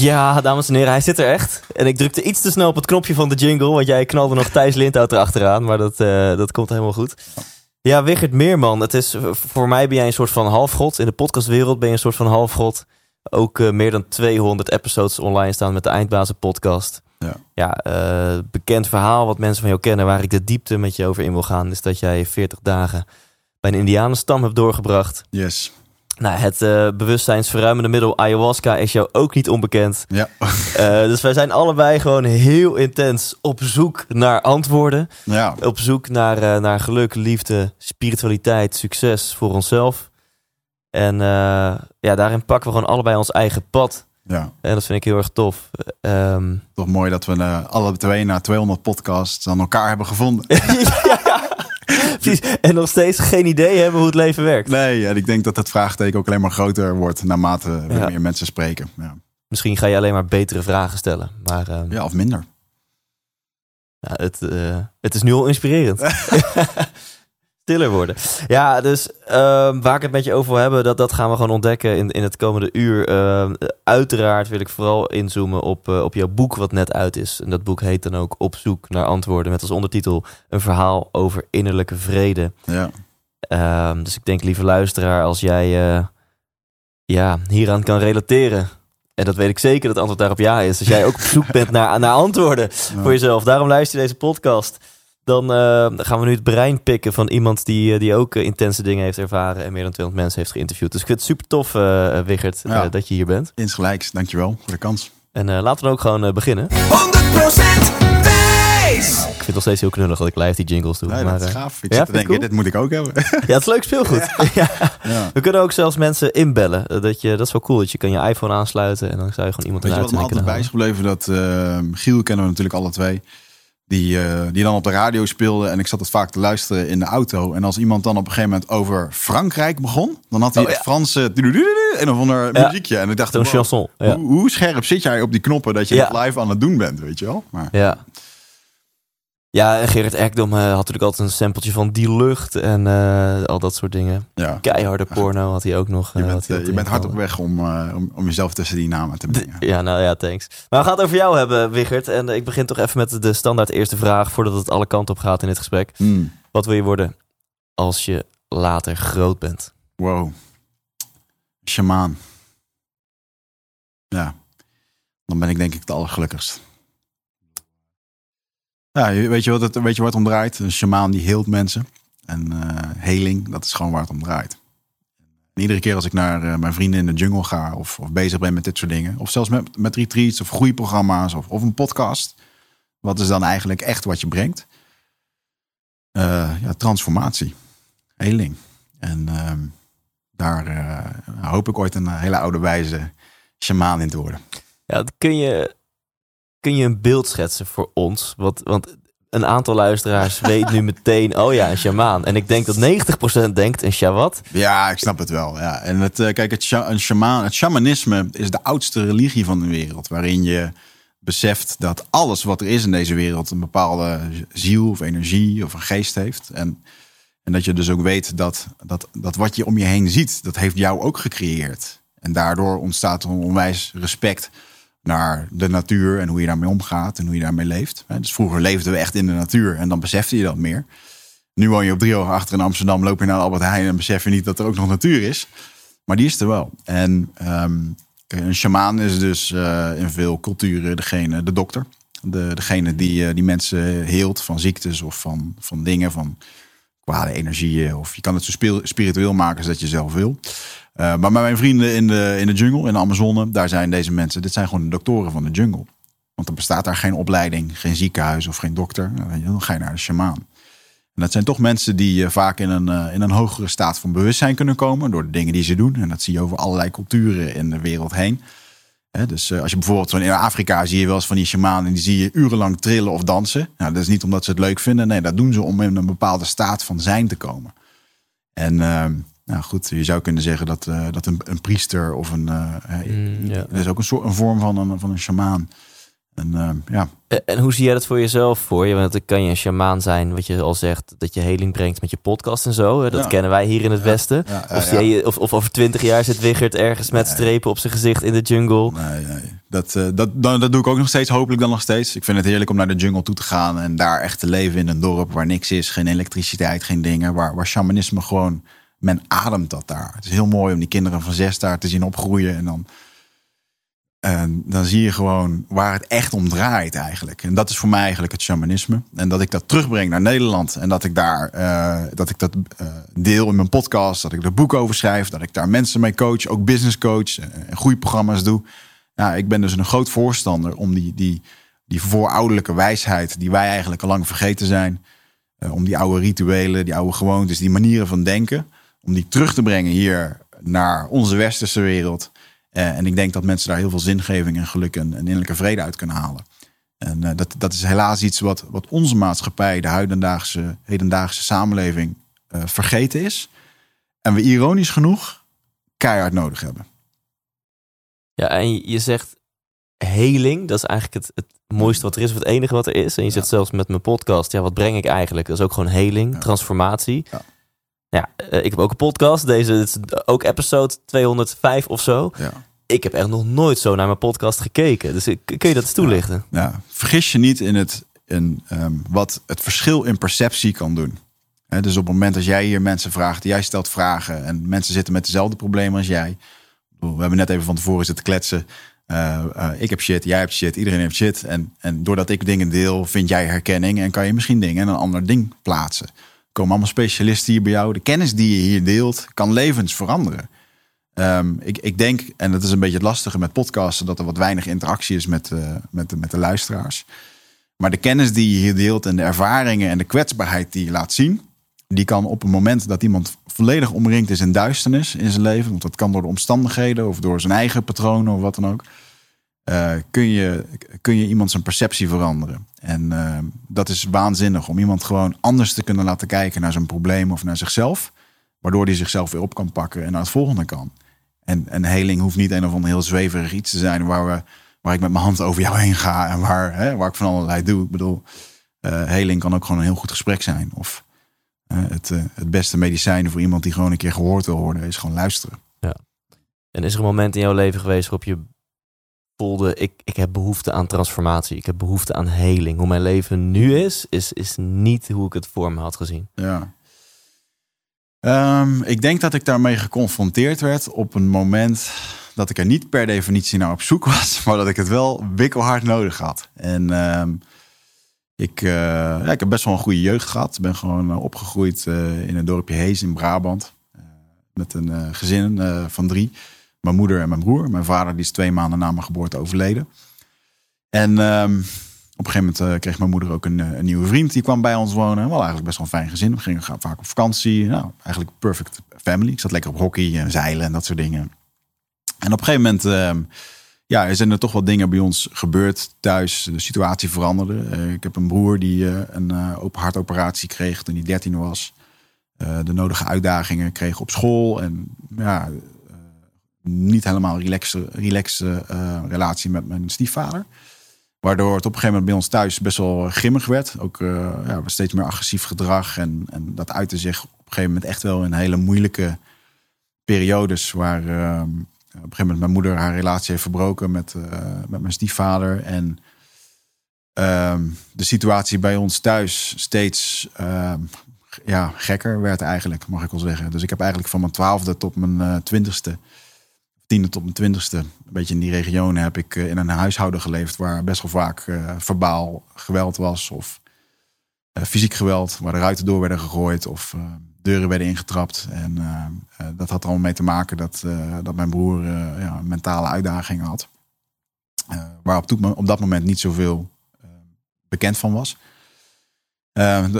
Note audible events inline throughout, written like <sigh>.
Ja, dames en heren, hij zit er echt. En ik drukte iets te snel op het knopje van de jingle, want jij knalde nog Thijs Lindhout erachteraan. Maar dat, eh, dat komt helemaal goed. Ja, Wigert Meerman, het is, voor mij ben jij een soort van halfgod. In de podcastwereld ben je een soort van halfgod. Ook eh, meer dan 200 episodes online staan met de Eindbazen podcast. Ja. Ja, eh, bekend verhaal wat mensen van jou kennen, waar ik de diepte met je over in wil gaan, is dat jij 40 dagen bij een indianenstam hebt doorgebracht. Yes. Nou, het eh, bewustzijnsverruimende middel ayahuasca is jou ook niet onbekend. Ja. <laughs> Eh, dus wij zijn allebei gewoon heel intens op zoek naar antwoorden. ja. Op zoek naar, eh, naar geluk, liefde, spiritualiteit, succes voor onszelf. En ja, daarin pakken we gewoon allebei ons eigen pad. Ja. En dat vind ik heel erg tof. Ehm, Toch mooi dat we alle twee na 200 podcasts aan elkaar hebben gevonden. <laughs> <laughs> precies. <laughs> En nog steeds geen idee hebben hoe het leven werkt. Nee, en ik denk dat het vraagteken ook alleen maar groter wordt naarmate we Ja. meer mensen spreken. Ja. Misschien ga je alleen maar betere vragen stellen. Maar ehm, ja, of minder. Ja, het, eh, het is nu al inspirerend. <laughs> Stiller worden. Ja, dus ehm, waar ik het met je over wil hebben, dat, dat gaan we gewoon ontdekken in, in het komende uur. Ehm, uiteraard wil ik vooral inzoomen op, eh, op jouw boek wat net uit is. En dat boek heet dan ook Op zoek naar antwoorden. Met als ondertitel een verhaal over innerlijke vrede. Ja. Ehm, dus ik denk, lieve luisteraar, als jij eh, ja, hieraan kan relateren. En dat weet ik zeker dat het antwoord daarop ja is. Als jij ook op zoek bent naar, naar antwoorden voor jezelf. Daarom luister je deze podcast. Dan eh, gaan we nu het brein pikken van iemand die, eh, die ook eh, intense dingen heeft ervaren. En meer dan 200 mensen heeft geïnterviewd. Dus ik vind het super tof, eh Wigert, Ja. dat je hier bent. Insgelijks, dankjewel voor de kans. En eh, laten we dan ook gewoon beginnen. 100% Thijs. Ik vind het nog steeds heel knullig dat ik live die jingles doe. Nee, maar, dat is gaaf. Ik ja, zit te je denken, cool? dit moet ik ook hebben. <laughs> ja, het is leuk speelgoed. <laughs> ja. ja. We kunnen ook zelfs mensen inbellen. Dat, je, dat is wel cool. Dat je kan je iPhone aansluiten en dan zou je gewoon iemand Weet je een wat me altijd bij is gebleven? Dat eh, Giel kennen we natuurlijk alle twee. Die, eh, die dan op de radio speelde. En ik zat het vaak te luisteren in de auto. En als iemand dan op een gegeven moment over Frankrijk begon. Dan had hij Oh, het. Franse en of ander Ja. muziekje. En ik dacht, wow, chanson. Ja. hoe, hoe scherp zit jij op die knoppen dat je het live aan het doen bent, weet je wel? Maar, Ja. Ja, en Gerrit Ekdom eh, had natuurlijk altijd een sampletje van Die Lucht en eh, al dat soort dingen. ja. Keiharde porno had hij ook nog. Je eh, bent, je bent hard op weg om, om, om jezelf tussen die namen te brengen. Ja, nou ja, thanks. Maar we gaan het over jou hebben, Wigert. En ik begin toch even met de standaard eerste vraag, voordat het alle kanten op gaat in dit gesprek. Hmm. Wat wil je worden als je later groot bent? Wow. Shamaan. Ja. Dan ben ik denk ik het allergelukkigst. Ja, weet je wat het, weet je waar het om draait? Een shamaan die heelt mensen. En eh heling, dat is gewoon waar het om draait. En iedere keer als ik naar eh, mijn vrienden in de jungle ga... Of, of bezig ben met dit soort dingen... of zelfs met, met retreats of groeiprogramma's of, of een podcast... wat is dan eigenlijk echt wat je brengt? Eh, ja, transformatie. Heling. En ehm, daar hoop ik ooit een hele oude wijze shamaan in te worden. Ja, kun je, kun je een beeld schetsen voor ons? Want, want een aantal luisteraars <laughs> weet nu meteen, oh ja, een shamaan. En ik denk dat 90% denkt een shawat. Ja, ik snap het wel. Ja. En het, eh, kijk, het, sha- een shamaan, het shamanisme is de oudste religie van de wereld. Waarin je beseft dat alles wat er is in deze wereld een bepaalde ziel of energie of een geest heeft. En, en dat je dus ook weet dat, dat, dat wat je om je heen ziet, dat heeft jou ook gecreëerd. En daardoor ontstaat er een onwijs respect naar de natuur en hoe je daarmee omgaat en hoe je daarmee leeft. Dus vroeger leefden we echt in de natuur en dan besefte je dat meer. Nu woon je op drie hoog achter in Amsterdam, loop je naar Albert Heijn en besef je niet dat er ook nog natuur is. Maar die is er wel. En ehm, een shamaan is dus eh, in veel culturen degene, de dokter. De, degene die, eh, die mensen heelt van ziektes of van, van dingen, van kwade energieën. Of je kan het zo spiritueel maken als dat je zelf wil. Eh, maar bij mijn vrienden in de, in de jungle, in de Amazone, daar zijn deze mensen, dit zijn gewoon de doktoren van de jungle. Want dan bestaat daar geen opleiding, geen ziekenhuis of geen dokter. Dan ga je naar de shamaan. En dat zijn toch mensen die uh, vaak in een, uh, in een hogere staat van bewustzijn kunnen komen door de dingen die ze doen. En dat zie je over allerlei culturen in de wereld heen. He, dus als je bijvoorbeeld in Afrika zie je wel eens van die shamanen die zie je urenlang trillen of dansen. Nou, dat is niet omdat ze het leuk vinden. Nee, dat doen ze om in een bepaalde staat van zijn te komen. En ehm, nou goed, je zou kunnen zeggen dat, dat een, een, priester of een. Mm, ja. Dat is ook een, soort, een vorm van een, van een shamaan. En, uh, ja. en hoe zie jij dat voor jezelf voor je? Want dan kan je een shamaan zijn, wat je al zegt, dat je heling brengt met je podcast en zo. Dat kennen wij hier in het Westen. of, jij, of, of, over twintig jaar zit Wigert ergens met strepen op zijn gezicht in de jungle. Nee, nee. Dat, uh, dat, dat, dat doe ik ook nog steeds, hopelijk dan nog steeds. Ik vind het heerlijk om naar de jungle toe te gaan en daar echt te leven in een dorp waar niks is. Geen elektriciteit, geen dingen. Waar, waar shamanisme gewoon, men ademt dat daar. Het is heel mooi om die kinderen van zes daar te zien opgroeien en dan en dan zie je gewoon waar het echt om draait eigenlijk. En dat is voor mij eigenlijk het shamanisme. En dat ik dat terugbreng naar Nederland. En dat ik daar uh, dat ik dat uh, deel in mijn podcast. Dat ik er boek over schrijf. Dat ik daar mensen mee coach. Ook business coach. En groeiprogramma's doe. Ja, ik ben dus een groot voorstander om die, die, die voorouderlijke wijsheid. die wij eigenlijk al lang vergeten zijn. Om die oude rituelen, die oude gewoontes, die manieren van denken. Om die terug te brengen hier naar onze westerse wereld. Uh, en ik denk dat mensen daar heel veel zingeving en geluk en, en innerlijke vrede uit kunnen halen. En uh, dat, dat is helaas iets wat, wat onze maatschappij, de huidendaagse, hedendaagse samenleving, uh, vergeten is. En we ironisch genoeg keihard nodig hebben. Ja, en je zegt heling, dat is eigenlijk het, het mooiste wat er is, of het enige wat er is. En je ja. zegt zelfs met mijn podcast, ja, wat breng ik eigenlijk? Dat is ook gewoon heling, ja. transformatie. Ja. Ja, ik heb ook een podcast. Deze is ook episode 205 of zo. Ja ik heb echt nog nooit zo naar mijn podcast gekeken. Dus kun je dat eens toelichten? Ja, ja. vergis je niet in, het, in um, wat het verschil in perceptie kan doen. He, dus op het moment dat jij hier mensen vraagt, jij stelt vragen en mensen zitten met dezelfde problemen als jij. We hebben net even van tevoren zitten kletsen. Uh, uh, ik heb shit, jij hebt shit, iedereen heeft shit. En, en doordat ik dingen deel, vind jij herkenning en kan je misschien dingen in een ander ding plaatsen. Komen allemaal specialisten hier bij jou. De kennis die je hier deelt, kan levens veranderen. Um, ik, ik denk, en dat is een beetje het lastige met podcasten, dat er wat weinig interactie is met, uh, met, de, met de luisteraars. Maar de kennis die je hier deelt en de ervaringen en de kwetsbaarheid die je laat zien, die kan op het moment dat iemand volledig omringd is in duisternis in zijn leven, want dat kan door de omstandigheden of door zijn eigen patronen of wat dan ook, uh, kun, je, kun je iemand zijn perceptie veranderen. En uh, dat is waanzinnig om iemand gewoon anders te kunnen laten kijken naar zijn probleem of naar zichzelf, waardoor hij zichzelf weer op kan pakken en naar het volgende kan. En, en heling hoeft niet een of ander heel zweverig iets te zijn waar, we, waar ik met mijn hand over jou heen ga en waar, hè, waar ik van allerlei doe. Ik bedoel, uh, heling kan ook gewoon een heel goed gesprek zijn. Of het, het beste medicijn voor iemand die gewoon een keer gehoord wil worden, is gewoon luisteren. Ja. En is er een moment in jouw leven geweest waarop je voelde, ik, ik heb behoefte aan transformatie, ik heb behoefte aan heling. Hoe mijn leven nu is, is, is niet hoe ik het voor me had gezien. Ja. Um, ik denk dat ik daarmee geconfronteerd werd op een moment dat ik er niet per definitie naar op zoek was, <laughs> maar dat ik het wel wikkelhard nodig had. En um, ik, uh, ja, ik heb best wel een goede jeugd gehad. Ik ben gewoon uh, opgegroeid uh, in het dorpje Hees in Brabant. met een gezin van drie. Mijn moeder en mijn broer. Mijn vader die is twee maanden na mijn geboorte overleden. En um, op een gegeven moment uh, kreeg mijn moeder ook een, een, nieuwe vriend. Die kwam bij ons wonen. Wel eigenlijk best wel een fijn gezin. We gingen vaak op vakantie. Nou, eigenlijk perfect family. Ik zat lekker op hockey en zeilen en dat soort dingen. En op een gegeven moment uh, ja, zijn er toch wat dingen bij ons gebeurd thuis. De situatie veranderde. Uh, ik heb een broer die uh, een open hartoperatie kreeg toen hij 13 was. de nodige uitdagingen kreeg op school. En ja, niet helemaal relaxe, relaxe relatie met mijn stiefvader. Waardoor het op een gegeven moment bij ons thuis best wel grimmig werd. Ook uh, ja, steeds meer agressief gedrag. En, en dat uitte zich op een gegeven moment echt wel in hele moeilijke periodes. Waar uh, op een gegeven moment mijn moeder haar relatie heeft verbroken met, met mijn stiefvader. En ehm, de situatie bij ons thuis steeds ehm, ja, gekker werd eigenlijk, mag ik wel zeggen. Dus ik heb eigenlijk van mijn twaalfde tot mijn twintigste tiende tot mijn twintigste, een beetje in die regionen, heb ik eh, in een huishouden geleefd waar best wel vaak uh, verbaal geweld was of uh, fysiek geweld, waar de ruiten door werden gegooid of deuren werden ingetrapt. En dat had er allemaal mee te maken dat, dat mijn broer ja, mentale uitdagingen had, waar op, op, dat moment niet zoveel bekend van was.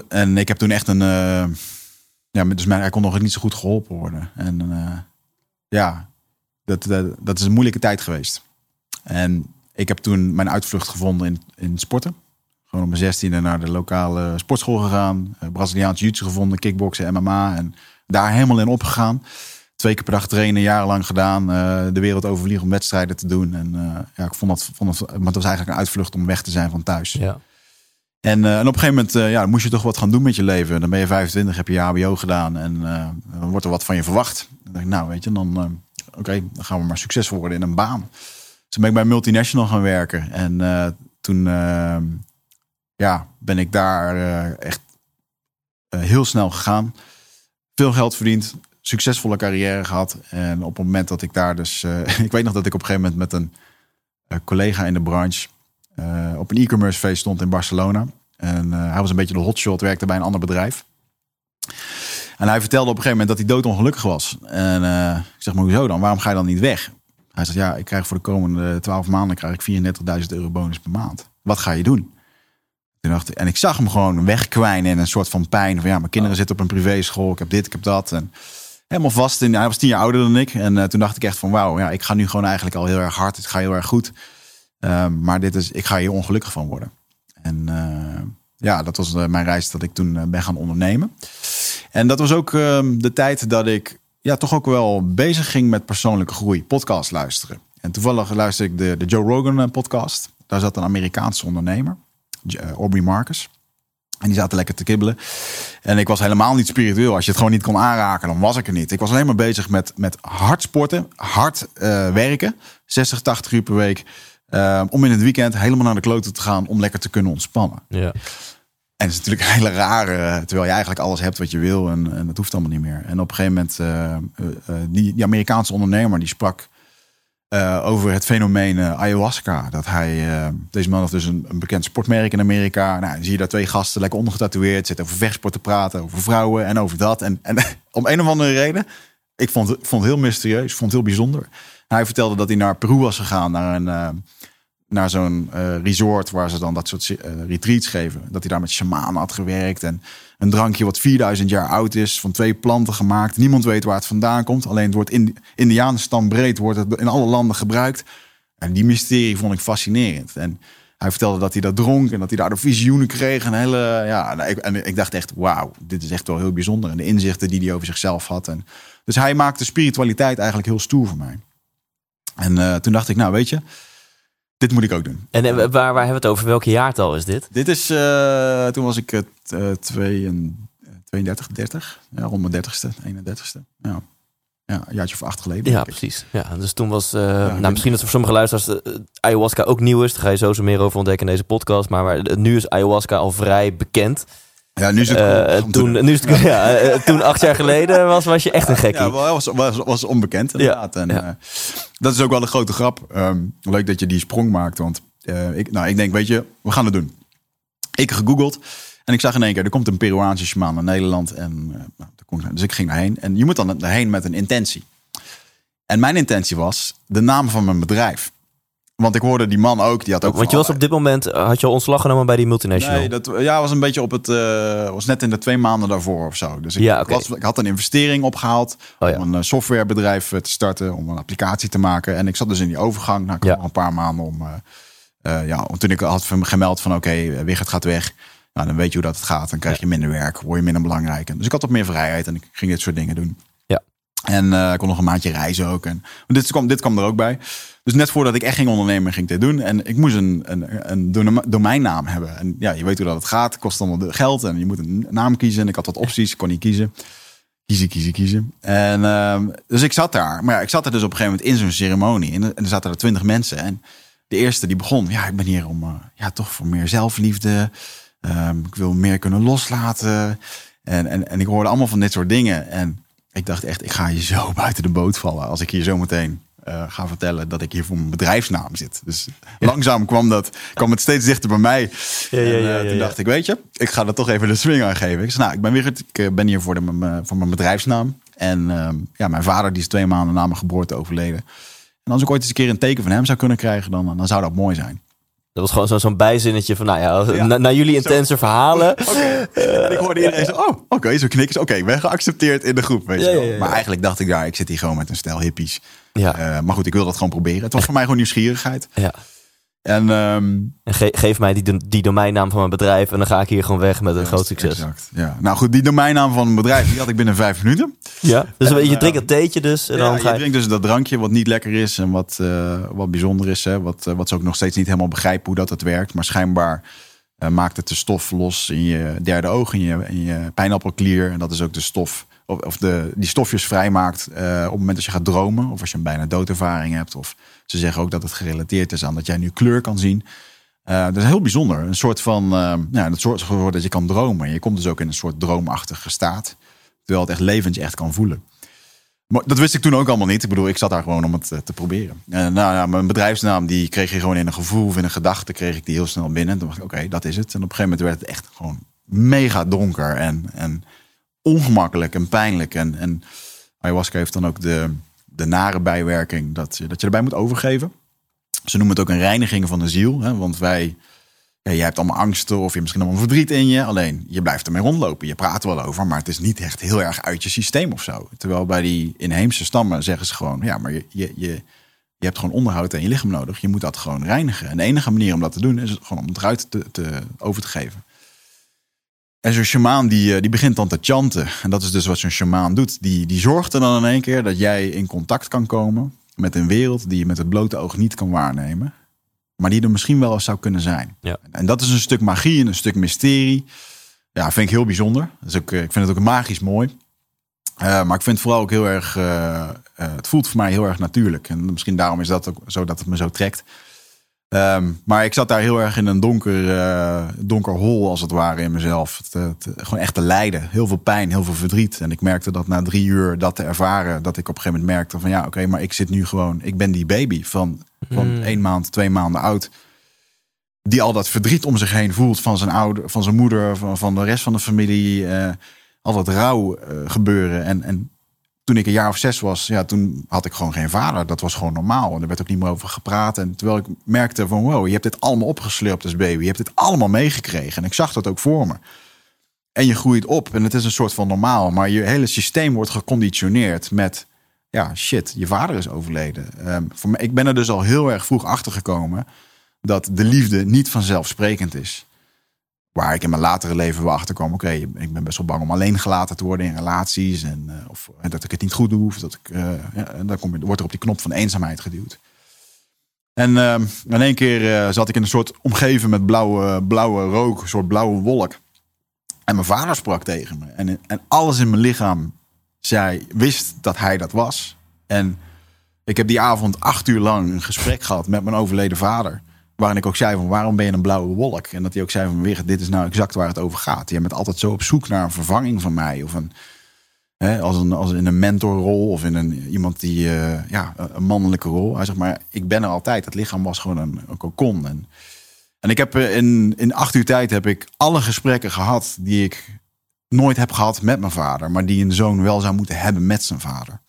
En ik heb toen echt een. Ja, dus mij, hij kon nog niet zo goed geholpen worden. En ja, dat, dat, dat, is een moeilijke tijd geweest. En ik heb toen mijn uitvlucht gevonden in, in sporten. Gewoon op mijn zestiende naar de lokale sportschool gegaan. Braziliaans jiu gevonden, kickboksen, MMA. En daar helemaal in opgegaan. Twee keer per dag trainen, jarenlang gedaan. de wereld overvliegen om wedstrijden te doen. En ja, ik vond dat, vond dat, maar het was eigenlijk een uitvlucht om weg te zijn van thuis. Ja. En, uh, en, op een gegeven moment uh, ja, moest je toch wat gaan doen met je leven. Dan ben je 25, heb je HBO gedaan en uh, dan wordt er wat van je verwacht. Dan denk ik, nou weet je, dan, oké, dan gaan we maar succesvol worden in een baan. Dus toen ben ik bij multinational gaan werken. En toen ja, ben ik daar echt heel snel gegaan. Veel geld verdiend, succesvolle carrière gehad. En op het moment dat ik daar dus... <laughs> ik weet nog dat ik op een gegeven moment met een collega in de branche op een e-commerce feest stond in Barcelona. En hij was een beetje de hotshot, werkte bij een ander bedrijf. En hij vertelde op een gegeven moment dat hij doodongelukkig was. En uh, ik zeg, maar hoezo dan? Waarom ga je dan niet weg? Hij zegt, ja, ik krijg voor de komende 12 maanden krijg ik 34.000 euro bonus per maand. Wat ga je doen? Toen dacht ik, en ik zag hem gewoon wegkwijnen in een soort van pijn. Van ja, mijn kinderen zitten op een privéschool, ik heb dit, ik heb dat. En helemaal vast. In, hij was tien jaar ouder dan ik. En toen dacht ik echt van wauw, ja, ik ga nu gewoon eigenlijk al heel erg hard. Het gaat heel erg goed. Ehm, maar dit is, ik ga hier ongelukkig van worden. En uh, ja, dat was uh, mijn reis dat ik toen uh, ben gaan ondernemen. En dat was ook ehm, de tijd dat ik ja, toch ook wel bezig ging met persoonlijke groei, podcast luisteren. En toevallig luisterde ik de, de Joe Rogan podcast. Daar zat een Amerikaanse ondernemer, Aubrey Marcus. En die zaten lekker te kibbelen. En ik was helemaal niet spiritueel. Als je het gewoon niet kon aanraken, dan was ik er niet. Ik was alleen maar bezig met, met hard sporten, hard werken. 60, 80 uur per week. Om in het weekend helemaal naar de kloten te gaan om lekker te kunnen ontspannen. Ja. En het is natuurlijk een hele rare, terwijl je eigenlijk alles hebt wat je wil en, en dat hoeft allemaal niet meer. En op een gegeven moment, uh, uh, die, die, Amerikaanse ondernemer die sprak over het fenomeen ayahuasca. Dat hij, deze man heeft dus een, een, bekend sportmerk in Amerika. Nou, zie je daar twee gasten lekker ondergetatoeëerd, zitten over vechtsport te praten, over vrouwen en over dat. En, en <laughs> om een of andere reden, ik vond, vond het heel mysterieus, vond het heel bijzonder. Hij vertelde dat hij naar Peru was gegaan, naar een naar zo'n uh, resort waar ze dan dat soort uh, retreats geven. Dat hij daar met shamanen had gewerkt. En een drankje wat 4000 jaar oud is, van twee planten gemaakt. Niemand weet waar het vandaan komt. Alleen het wordt in Indianenstam breed, wordt het in alle landen gebruikt. En die mysterie vond ik fascinerend. En hij vertelde dat hij dat dronk en dat hij daardoor visioenen kreeg. En, hele, ja, en, ik, en ik dacht echt, wauw, dit is echt wel heel bijzonder. En de inzichten die hij over zichzelf had. En, dus hij maakte spiritualiteit eigenlijk heel stoer voor mij. En uh, toen dacht ik, nou weet je, dit moet ik ook doen. En waar, waar hebben we het over? Welke jaartal is dit? Dit is, uh, toen was ik uh, 32, 30. Ja, rond mijn 30ste, 31ste. Ja. Ja, een jaartje of acht geleden. Ja, precies. Ja, dus toen was, uh, ja, nou, misschien dat voor sommige luisteraars uh, ayahuasca ook nieuw is. Daar ga je zo zo meer over ontdekken in deze podcast. Maar, maar nu is ayahuasca al vrij bekend. Ja, nu is het uh, toen, nu is het, <laughs> ja, uh, toen acht jaar geleden was, was je echt een gekkie. Ja, was, was, was onbekend inderdaad. Ja, en. Uh, dat is ook wel een grote grap. Um, leuk dat je die sprong maakt. Want ik, nou, ik denk, weet je, we gaan het doen. Ik gegoogeld en ik zag in één keer, er komt een Peruaanse shaman naar Nederland. En, nou, dus ik ging daarheen. En je moet dan daarheen met een intentie. En mijn intentie was de naam van mijn bedrijf. Want ik hoorde die man ook, die had ook. Want je was op dit moment, had je al ontslag genomen bij die multinational? Nee, dat ja, was een beetje op het, uh, was net in de twee maanden daarvoor of zo. Dus ik, ja, okay. was, ik had een investering opgehaald oh, ja. om een softwarebedrijf te starten, om een applicatie te maken. En ik zat dus in die overgang, nou, ik nog een paar maanden om, uh, uh, ja, toen ik had gemeld van oké, okay, Wigert gaat weg. Nou, dan weet je hoe dat het gaat. Dan krijg je minder werk, word je minder belangrijk. Dus ik had wat meer vrijheid en ik ging dit soort dingen doen. En ik kon nog een maandje reizen ook. En dit kwam, dit kwam er ook bij. Dus net voordat ik echt ging ondernemen, ging ik dit doen. En ik moest een, een, een domeinnaam hebben. En ja, je weet hoe dat het gaat. kost allemaal geld en je moet een naam kiezen. En ik had wat opties, ik kon niet kiezen. Kiezen, kiezen, kiezen. En uh, dus ik zat daar. Maar ja, ik zat er dus op een gegeven moment in zo'n ceremonie. En, er zaten er twintig mensen. En de eerste die begon, ja, ik ben hier om, uh, ja, toch voor meer zelfliefde. Um, ik wil meer kunnen loslaten. En, en, en ik hoorde allemaal van dit soort dingen. En ik dacht echt, ik ga je zo <laughs> buiten de boot vallen als ik hier zo meteen uh, ga vertellen dat ik hier voor mijn bedrijfsnaam zit. Dus langzaam kwam, dat, kwam het steeds dichter bij mij. Ja, ja, ja, en, uh, toen dacht ik, weet je, ik ga er toch even de swing aan geven. Ik zei, nou, ik ben weer, ik eh, ben hier voor, de, voor mijn bedrijfsnaam. En uh, ja, mijn vader die is twee maanden na mijn geboorte overleden. En als ik ooit eens een keer een teken van hem zou kunnen krijgen, dan, dan zou dat mooi zijn. Dat was gewoon zo- zo'n bijzinnetje van, nou ja, Ja. na, na jullie intense verhalen. <laughs> En ik hoorde iedereen zo, oh, oké, zo knikken ze. Oké, ik ben geaccepteerd in de groep, weet je wel. ja. Maar eigenlijk dacht ik, daar, ik zit hier gewoon met een stel hippies. Ja, Eh, maar goed, ik wil dat gewoon proberen. Het was voor mij gewoon nieuwsgierigheid. ja. En, ehm, En ge- geef mij die, die domeinnaam van mijn bedrijf en dan ga ik hier gewoon weg met een groot succes. Exact, ja. Nou goed, die domeinnaam van een bedrijf, die had ik binnen vijf minuten. Ja. Dus En, je drinkt een theetje dus en Ja, dan ga je... drinkt dus dat drankje wat niet lekker is en wat, eh, wat bijzonder is. Hè? Wat, eh, wat ze ook nog steeds niet helemaal begrijpen hoe dat het werkt. Maar schijnbaar eh, maakt het de stof los in je derde oog, in je, in je pijnappelklier. En dat is ook de stof, of, of de, die stofjes vrijmaakt eh, op het moment dat je gaat dromen. Of als je een bijna doodervaring hebt. Of ze zeggen ook dat het gerelateerd is aan dat jij nu kleur kan zien. Eh, dat is heel bijzonder. Een soort van, eh ja, dat soort dat je kan dromen. En je komt dus ook in een soort droomachtige staat. Terwijl het echt levend je echt kan voelen. Maar dat wist ik toen ook allemaal niet. Ik bedoel, ik zat daar gewoon om het te proberen. En nou mijn bedrijfsnaam, die kreeg je gewoon in een gevoel of in een gedachte, kreeg ik die heel snel binnen. En toen dacht ik, oké, dat is het. En op een gegeven moment werd het echt gewoon mega donker en, en ongemakkelijk en pijnlijk. En, en ayahuasca heeft dan ook de, de nare bijwerking dat je, dat je erbij moet overgeven. Ze noemen het ook een reiniging van de ziel. Hè? Want wij, ja, jij hebt allemaal angsten of je hebt misschien allemaal verdriet in je. Alleen je blijft ermee rondlopen. Je praat er wel over, maar het is niet echt heel erg uit je systeem of zo. Terwijl bij die inheemse stammen zeggen ze gewoon: ja, maar je, je, je, je hebt gewoon onderhoud aan je lichaam nodig. Je moet dat gewoon reinigen. En de enige manier om dat te doen is gewoon om het eruit te, te, over te geven. En zo'n shamaan die, eh, die begint dan te chanten. En dat is dus wat zo'n shamaan doet. Die, die zorgt er dan in één keer dat jij in contact kan komen met een wereld die je met het blote oog niet kan waarnemen. Maar die er misschien wel eens zou kunnen zijn. Ja. En dat is een stuk magie en een stuk mysterie. Ja, vind ik heel bijzonder. Dus ook, eh, ik vind het ook magisch mooi. Eh, maar ik vind het vooral ook heel erg. het voelt voor mij heel erg natuurlijk. En misschien daarom is dat ook zo dat het me zo trekt. Ehm, maar ik zat daar heel erg in een donker, eh, donker hol, als het ware, in mezelf. Het, het- gewoon echt te lijden. Heel veel pijn, heel veel verdriet. En ik merkte dat na drie uur dat te ervaren, dat ik op een gegeven moment merkte van ja, oké, maar ik zit nu gewoon, ik ben die baby van, van Hmm. één maand, twee maanden oud. Die al dat verdriet om zich heen voelt van zijn ouder, van zijn moeder, van, van de rest van de familie. eh, al dat rouw eh, gebeuren. En, en toen ik een jaar of zes was, ja, toen had ik gewoon geen vader. Dat was gewoon normaal. En er werd ook niet meer over gepraat. En terwijl ik merkte van wow, je hebt dit allemaal opgeslurpt als baby. Je hebt dit allemaal meegekregen. En ik zag dat ook voor me. En je groeit op en het is een soort van normaal. Maar je hele systeem wordt geconditioneerd met... Ja, shit, je vader is overleden. Ehm, voor mij, ik ben er dus al heel erg vroeg achter gekomen... dat de liefde niet vanzelfsprekend is. Waar ik in mijn latere leven wel achter kwam. Oké, ik ben best wel bang om alleen gelaten te worden in relaties. En, eh, of dat ik het niet goed doe. Of dat ik, eh, ja, en dan wordt er op die knop van eenzaamheid geduwd. En in één keer eh, zat ik in een soort omgeving met blauwe, blauwe rook. Een soort blauwe wolk. En mijn vader sprak tegen me. En, en alles in mijn lichaam zei, wist dat hij dat was. En ik heb die avond acht uur lang een gesprek gehad met mijn overleden vader. Waarin ik ook zei van waarom ben je een blauwe wolk? En dat hij ook zei van Wigert, dit is nou exact waar het over gaat. Je bent altijd zo op zoek naar een vervanging van mij. Of een, hè, als, een, als in een mentorrol of in een, iemand die, eh, ja, een mannelijke rol. Hij zegt maar, ik ben er altijd. Het lichaam was gewoon een, een cocon. En, en ik heb eh, in, in acht uur tijd heb ik alle gesprekken gehad die ik nooit heb gehad met mijn vader. Maar die een zoon wel zou moeten hebben met zijn vader.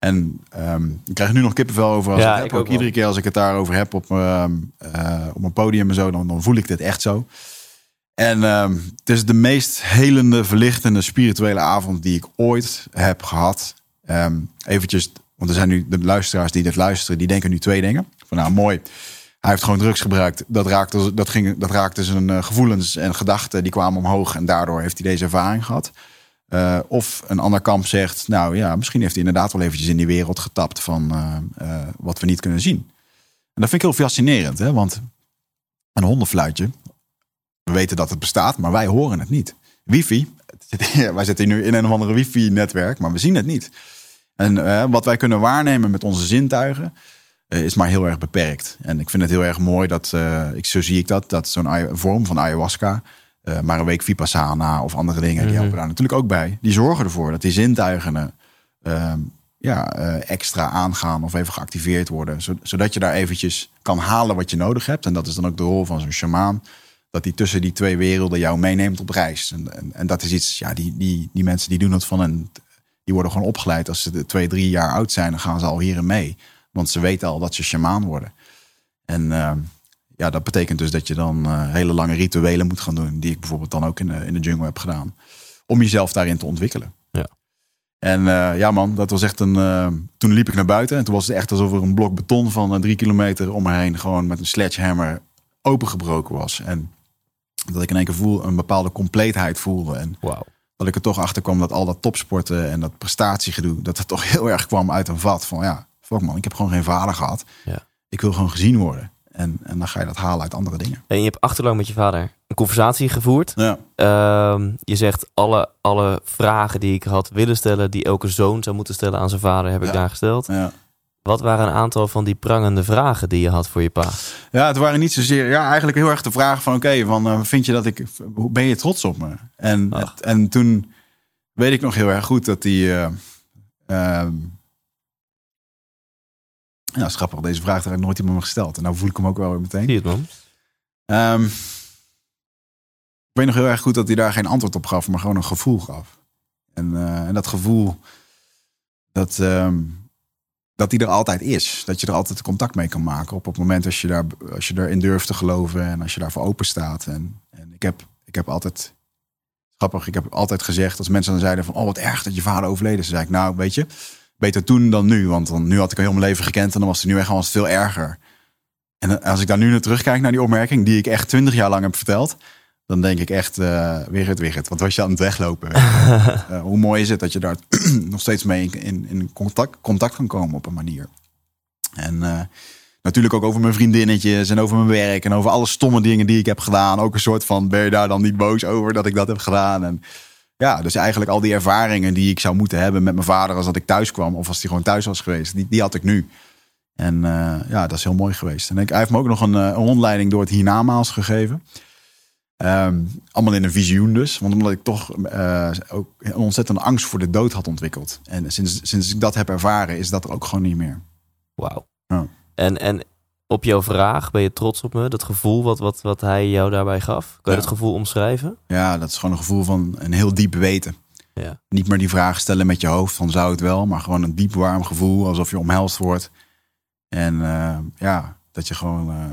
En ehm, ik krijg nu nog kippenvel over. Als Ja, ik heb ik ook, iedere keer als ik het daarover heb op, ehm, eh, op een podium en zo, dan, dan voel ik dit echt zo. En ehm, het is de meest helende, verlichtende, spirituele avond die ik ooit heb gehad. Ehm eventjes, want er zijn nu de luisteraars die dit luisteren, die denken nu twee dingen. Van nou, mooi. Hij heeft gewoon drugs gebruikt. Dat raakte, dat ging, dat raakte zijn eh, gevoelens en gedachten. Die kwamen omhoog. En daardoor heeft hij deze ervaring gehad. Eh, of een ander kamp zegt, nou ja, misschien heeft hij inderdaad wel eventjes in die wereld getapt van eh, eh, wat we niet kunnen zien. En dat vind ik heel fascinerend, hè? want een hondenfluitje, we weten dat het bestaat, maar wij horen het niet. Wifi, <laughs> wij zitten nu in een of andere wifi-netwerk, maar we zien het niet. En wat wij kunnen waarnemen met onze zintuigen, is maar heel erg beperkt. En ik vind het heel erg mooi dat, ik, zo zie ik dat, dat zo'n vorm van ayahuasca, eh, maar een week vipassana of andere dingen, die Mhm. helpen daar natuurlijk ook bij. Die zorgen ervoor dat die zintuigen eh, ja, eh, extra aangaan of even geactiveerd worden. zo- Zodat je daar eventjes kan halen wat je nodig hebt. En dat is dan ook de rol van zo'n shamaan. Dat die tussen die twee werelden jou meeneemt op reis. En, en, en dat is iets, ja, die, die, die mensen die doen het van een. Die worden gewoon opgeleid. Als ze de twee, drie jaar oud zijn, dan gaan ze al hierin mee. Want ze weten al dat ze shamaan worden. En ehm, ja, dat betekent dus dat je dan eh, hele lange rituelen moet gaan doen. Die ik bijvoorbeeld dan ook in de, in de jungle heb gedaan. Om jezelf daarin te ontwikkelen. Ja. En eh, ja man, dat was echt een... eh, toen liep ik naar buiten en toen was het echt alsof er een blok beton van drie kilometer om me heen... gewoon met een sledgehammer opengebroken was. En dat ik in één keer voel, een bepaalde compleetheid voelde. En Wauw. dat ik er toch achter kwam dat al dat topsporten en dat prestatiegedoe... dat het toch <laughs> heel erg kwam uit een vat van ja, fuck man, ik heb gewoon geen vader gehad. Ja. Ik wil gewoon gezien worden. En, en dan ga je dat halen uit andere dingen. En je hebt achterlang met je vader een conversatie gevoerd. Ja. Ehm, je zegt alle, alle vragen die ik had willen stellen, die elke zoon zou moeten stellen aan zijn vader, heb ik daar gesteld. Ja. Wat waren een aantal van die prangende vragen die je had voor je pa? ja, het waren niet zozeer... Ja, eigenlijk heel erg de vraag van... Oké, van eh, vind je dat ik... Ben je trots op me? En, het- en toen weet ik nog heel erg goed dat die... eh, ja, is grappig. Deze vraag ik nooit iemand me gesteld. En nou voel ik hem ook wel weer meteen. Zie het man? Ehm, ik weet nog heel erg goed dat hij daar geen antwoord op gaf, maar gewoon een gevoel gaf. En, eh, en dat gevoel, dat, ehm, dat hij er altijd is. Dat je er altijd contact mee kan maken op het moment als je, daar, als je erin durft te geloven en als je daarvoor open staat. En, en ik, heb, ik heb altijd, grappig, ik heb altijd gezegd, als mensen dan zeiden van, oh wat erg dat je vader overleden is. Dan zei ik, nou weet je, beter toen dan nu. Want dan, nu had ik al heel mijn leven gekend en dan was het nu echt gewoon veel erger. En als ik daar nu naar terugkijk naar die opmerking, die ik echt twintig jaar lang heb verteld, dan denk ik echt, eh weer het, weer het. Wat was je aan het weglopen? <laughs> Eh, hoe mooi is het dat je daar <clears throat> nog steeds mee in, in, in contact, contact kan komen op een manier. En eh, natuurlijk ook over mijn vriendinnetjes en over mijn werk en over alle stomme dingen die ik heb gedaan. Ook een soort van, ben je daar dan niet boos over dat ik dat heb gedaan? En ja, dus eigenlijk al die ervaringen die ik zou moeten hebben met mijn vader als dat ik thuis kwam of als hij gewoon thuis was geweest, die, die had ik nu. En eh, ja, dat is heel mooi geweest. En ik, hij heeft me ook nog een, eh, een rondleiding door het hiernamaals gegeven. Ehm, allemaal in een visioen dus. Want omdat ik toch eh, ook een ontzettende angst voor de dood had ontwikkeld. En sinds, sinds ik dat heb ervaren, is dat er ook gewoon niet meer. Wauw. Ja. En, en op jouw vraag, ben je trots op me? Dat gevoel wat, wat, wat hij jou daarbij gaf? Kan je Ja. dat gevoel omschrijven? Ja, dat is gewoon een gevoel van een heel diep weten. Ja. Niet meer die vraag stellen met je hoofd van zou het wel, maar gewoon een diep warm gevoel alsof je omhelst wordt. En eh, ja, dat je gewoon eh,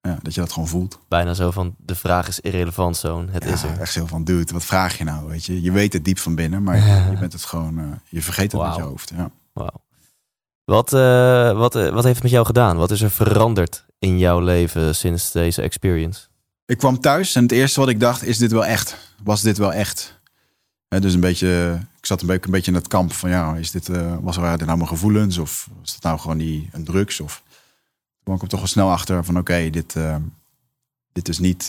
ja, dat je dat gewoon voelt. Bijna zo van, de vraag is irrelevant, zoon. Het Ja, is er. Echt zo van, dude, wat vraag je nou? Weet je, je weet het diep van binnen, maar <laughs> je, bent het gewoon, eh, je vergeet het met Wauw. je hoofd. Ja. Wauw. Wat, eh, wat, eh, wat heeft het met jou gedaan? Wat is er veranderd in jouw leven sinds deze experience? Ik kwam thuis en het eerste wat ik dacht, is dit wel echt? Was dit wel echt? Dus een beetje, ik zat een beetje, in het kamp van, ja, is dit, eh, was dit nou mijn gevoelens? Of was het nou gewoon die, een drugs? Of kwam ik er toch wel snel achter van, oké, dit, dit, is niet,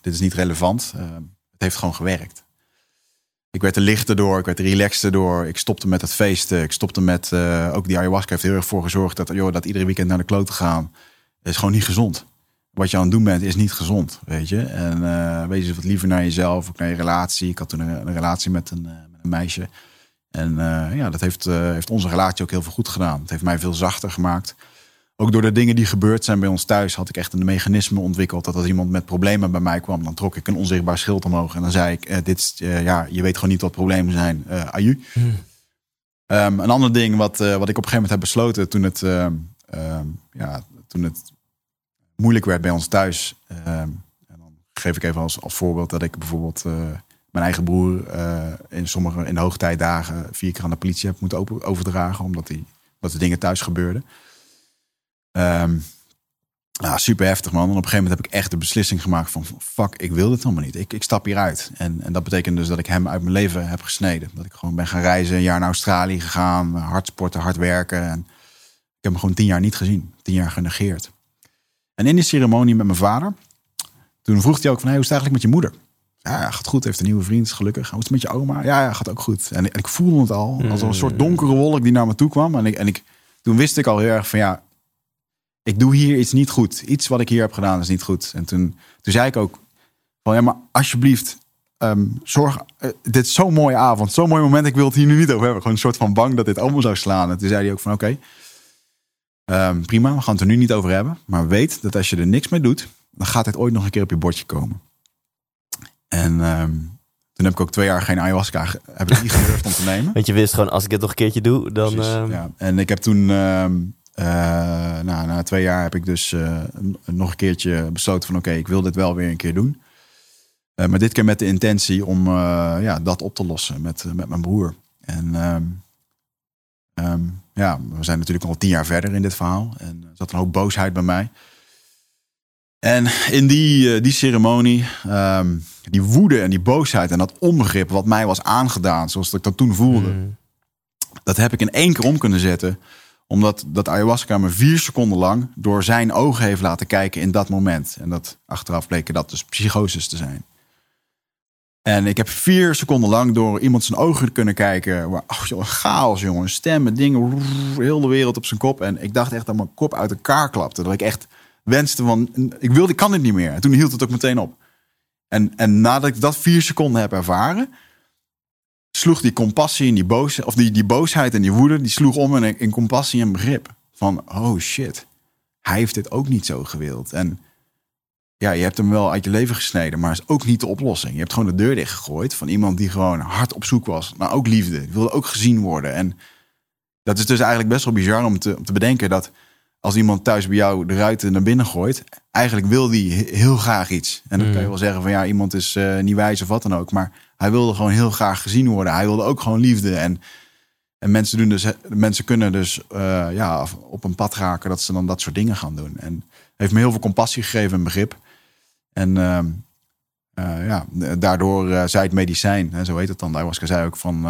dit is niet relevant. Het heeft gewoon gewerkt. Ik werd er lichter door, ik werd er relaxter door. Ik stopte met het feesten. Ik stopte met, eh, ook die ayahuasca heeft er heel erg voor gezorgd dat, joh, dat iedere weekend naar de kloot te gaan, is gewoon niet gezond wat je aan het doen bent, is niet gezond, weet je. En eh wees eens wat liever naar jezelf, ook naar je relatie. Ik had toen een, relatie met een, eh, met een meisje. En ja, dat heeft, heeft onze relatie ook heel veel goed gedaan. Het heeft mij veel zachter gemaakt. Ook door de dingen die gebeurd zijn bij ons thuis, had ik echt een mechanisme ontwikkeld. Dat als iemand met problemen bij mij kwam, dan trok ik een onzichtbaar schild omhoog. En dan zei ik, eh, dit, is, eh, ja, je weet gewoon niet wat problemen zijn. eh aju. Ehm, een ander ding wat, wat ik op een gegeven moment heb besloten toen het, ehm, ehm, ja, toen het moeilijk werd bij ons thuis. En dan geef ik even als, als voorbeeld dat ik bijvoorbeeld mijn eigen broer in sommige in de hoogtijdagen vier keer aan de politie heb moeten overdragen, omdat, die, omdat de dingen thuis gebeurden. Ja, super heftig man. En op een gegeven moment heb ik echt de beslissing gemaakt van fuck, ik wil dit helemaal niet. Ik, ik stap hieruit. En, en dat betekent dus dat ik hem uit mijn leven heb gesneden. Dat ik gewoon ben gaan reizen, een jaar naar Australië gegaan, hard sporten, hard werken. En ik heb hem gewoon tien jaar niet gezien, tien jaar genegeerd. En in die ceremonie met mijn vader, toen vroeg hij ook van, hey, hoe is het eigenlijk met je moeder? Ja, gaat goed, heeft een nieuwe vriend, gelukkig. Hoe is het met je oma? Ja, ja, gaat ook goed. En, en ik voelde het al, als een soort donkere wolk die naar me toe kwam. En, ik, en ik, toen wist ik al heel erg van, ja, ik doe hier iets niet goed. Iets wat ik hier heb gedaan is niet goed. En toen, toen zei ik ook van, ja, maar alsjeblieft, ehm, zorg, eh, dit is zo'n mooie avond, zo'n mooi moment. Ik wil het hier nu niet over hebben. Gewoon een soort van bang dat dit allemaal zou slaan. En toen zei hij ook van, oké, ehm, prima, we gaan het er nu niet over hebben. Maar weet dat als je er niks mee doet, dan gaat dit ooit nog een keer op je bordje komen. En ehm, toen heb ik ook twee jaar geen ayahuasca, heb ik niet gedurfd om te nemen. Want je wist gewoon, als ik dit nog een keertje doe, dan... Precies, ja. En ik heb toen, ehm, nou, na twee jaar heb ik dus nog een keertje besloten van oké, ik wil dit wel weer een keer doen. maar dit keer met de intentie om ja, dat op te lossen met, met mijn broer. En ehm, ehm, ja, we zijn natuurlijk al tien jaar verder in dit verhaal. En er zat een hoop boosheid bij mij. En in die, die ceremonie, um, die woede en die boosheid en dat onbegrip wat mij was aangedaan, zoals ik dat toen voelde, mm. dat heb ik in één keer om kunnen zetten. Omdat dat ayahuasca me vier seconden lang door zijn ogen heeft laten kijken in dat moment. En dat achteraf bleken dat dus psychoses te zijn. En ik heb vier seconden lang door iemand zijn ogen kunnen kijken. Waar, oh, joh, chaos, jongen. Stemmen, dingen, heel de wereld op zijn kop. En ik dacht echt dat mijn kop uit elkaar klapte. Dat ik echt wenste van, ik wilde, ik kan dit niet meer. En toen hield het ook meteen op. En, en nadat ik dat vier seconden heb ervaren, sloeg die compassie en die boosheid, of die, die boosheid en die woede, die sloeg om in, in compassie en begrip. Van, oh shit, hij heeft dit ook niet zo gewild. En ja, je hebt hem wel uit je leven gesneden, maar is ook niet de oplossing. Je hebt gewoon de deur dichtgegooid van iemand die gewoon hard op zoek was naar ook liefde. Die wilde ook gezien worden. En dat is dus eigenlijk best wel bizar om te, om te bedenken dat als iemand thuis bij jou de ruiten naar binnen gooit, eigenlijk wil die heel graag iets. En dan kan je mm. wel zeggen van ja, iemand is uh, niet wijs of wat dan ook. Maar hij wilde gewoon heel graag gezien worden. Hij wilde ook gewoon liefde. En, en mensen, doen dus, mensen kunnen dus uh, ja, op een pad raken dat ze dan dat soort dingen gaan doen. En heeft me heel veel compassie gegeven en begrip. En uh, ja, daardoor zei het medicijn, hè, zo heet het dan. Daar was zei ook van,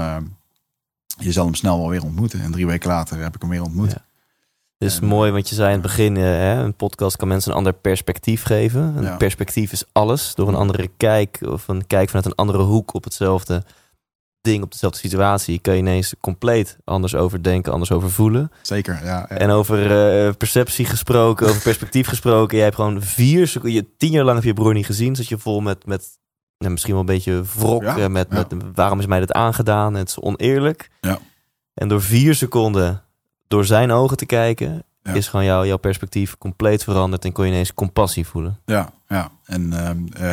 je zal hem snel wel weer ontmoeten. En drie weken later heb ik hem weer ontmoet. Ja. Is mooi, want je zei in het begin, hè, een podcast kan mensen een ander perspectief geven. Een perspectief is alles. Door een andere kijk of een kijk vanuit een andere hoek op hetzelfde ding, op dezelfde situatie, kan je ineens compleet anders over denken, anders over voelen. Zeker, ja. ja. En over uh, perceptie gesproken, over perspectief gesproken. <laughs> Jij hebt gewoon vier seconden, tien jaar lang heb je broer niet gezien. Zat je vol met, met nou, misschien wel een beetje wrok. Ja, met, met waarom is mij dit aangedaan? Het is oneerlijk. Ja. En door vier seconden door zijn ogen te kijken, is gewoon jouw, jouw perspectief compleet veranderd en kon je ineens compassie voelen. Ja, ja. En, uh,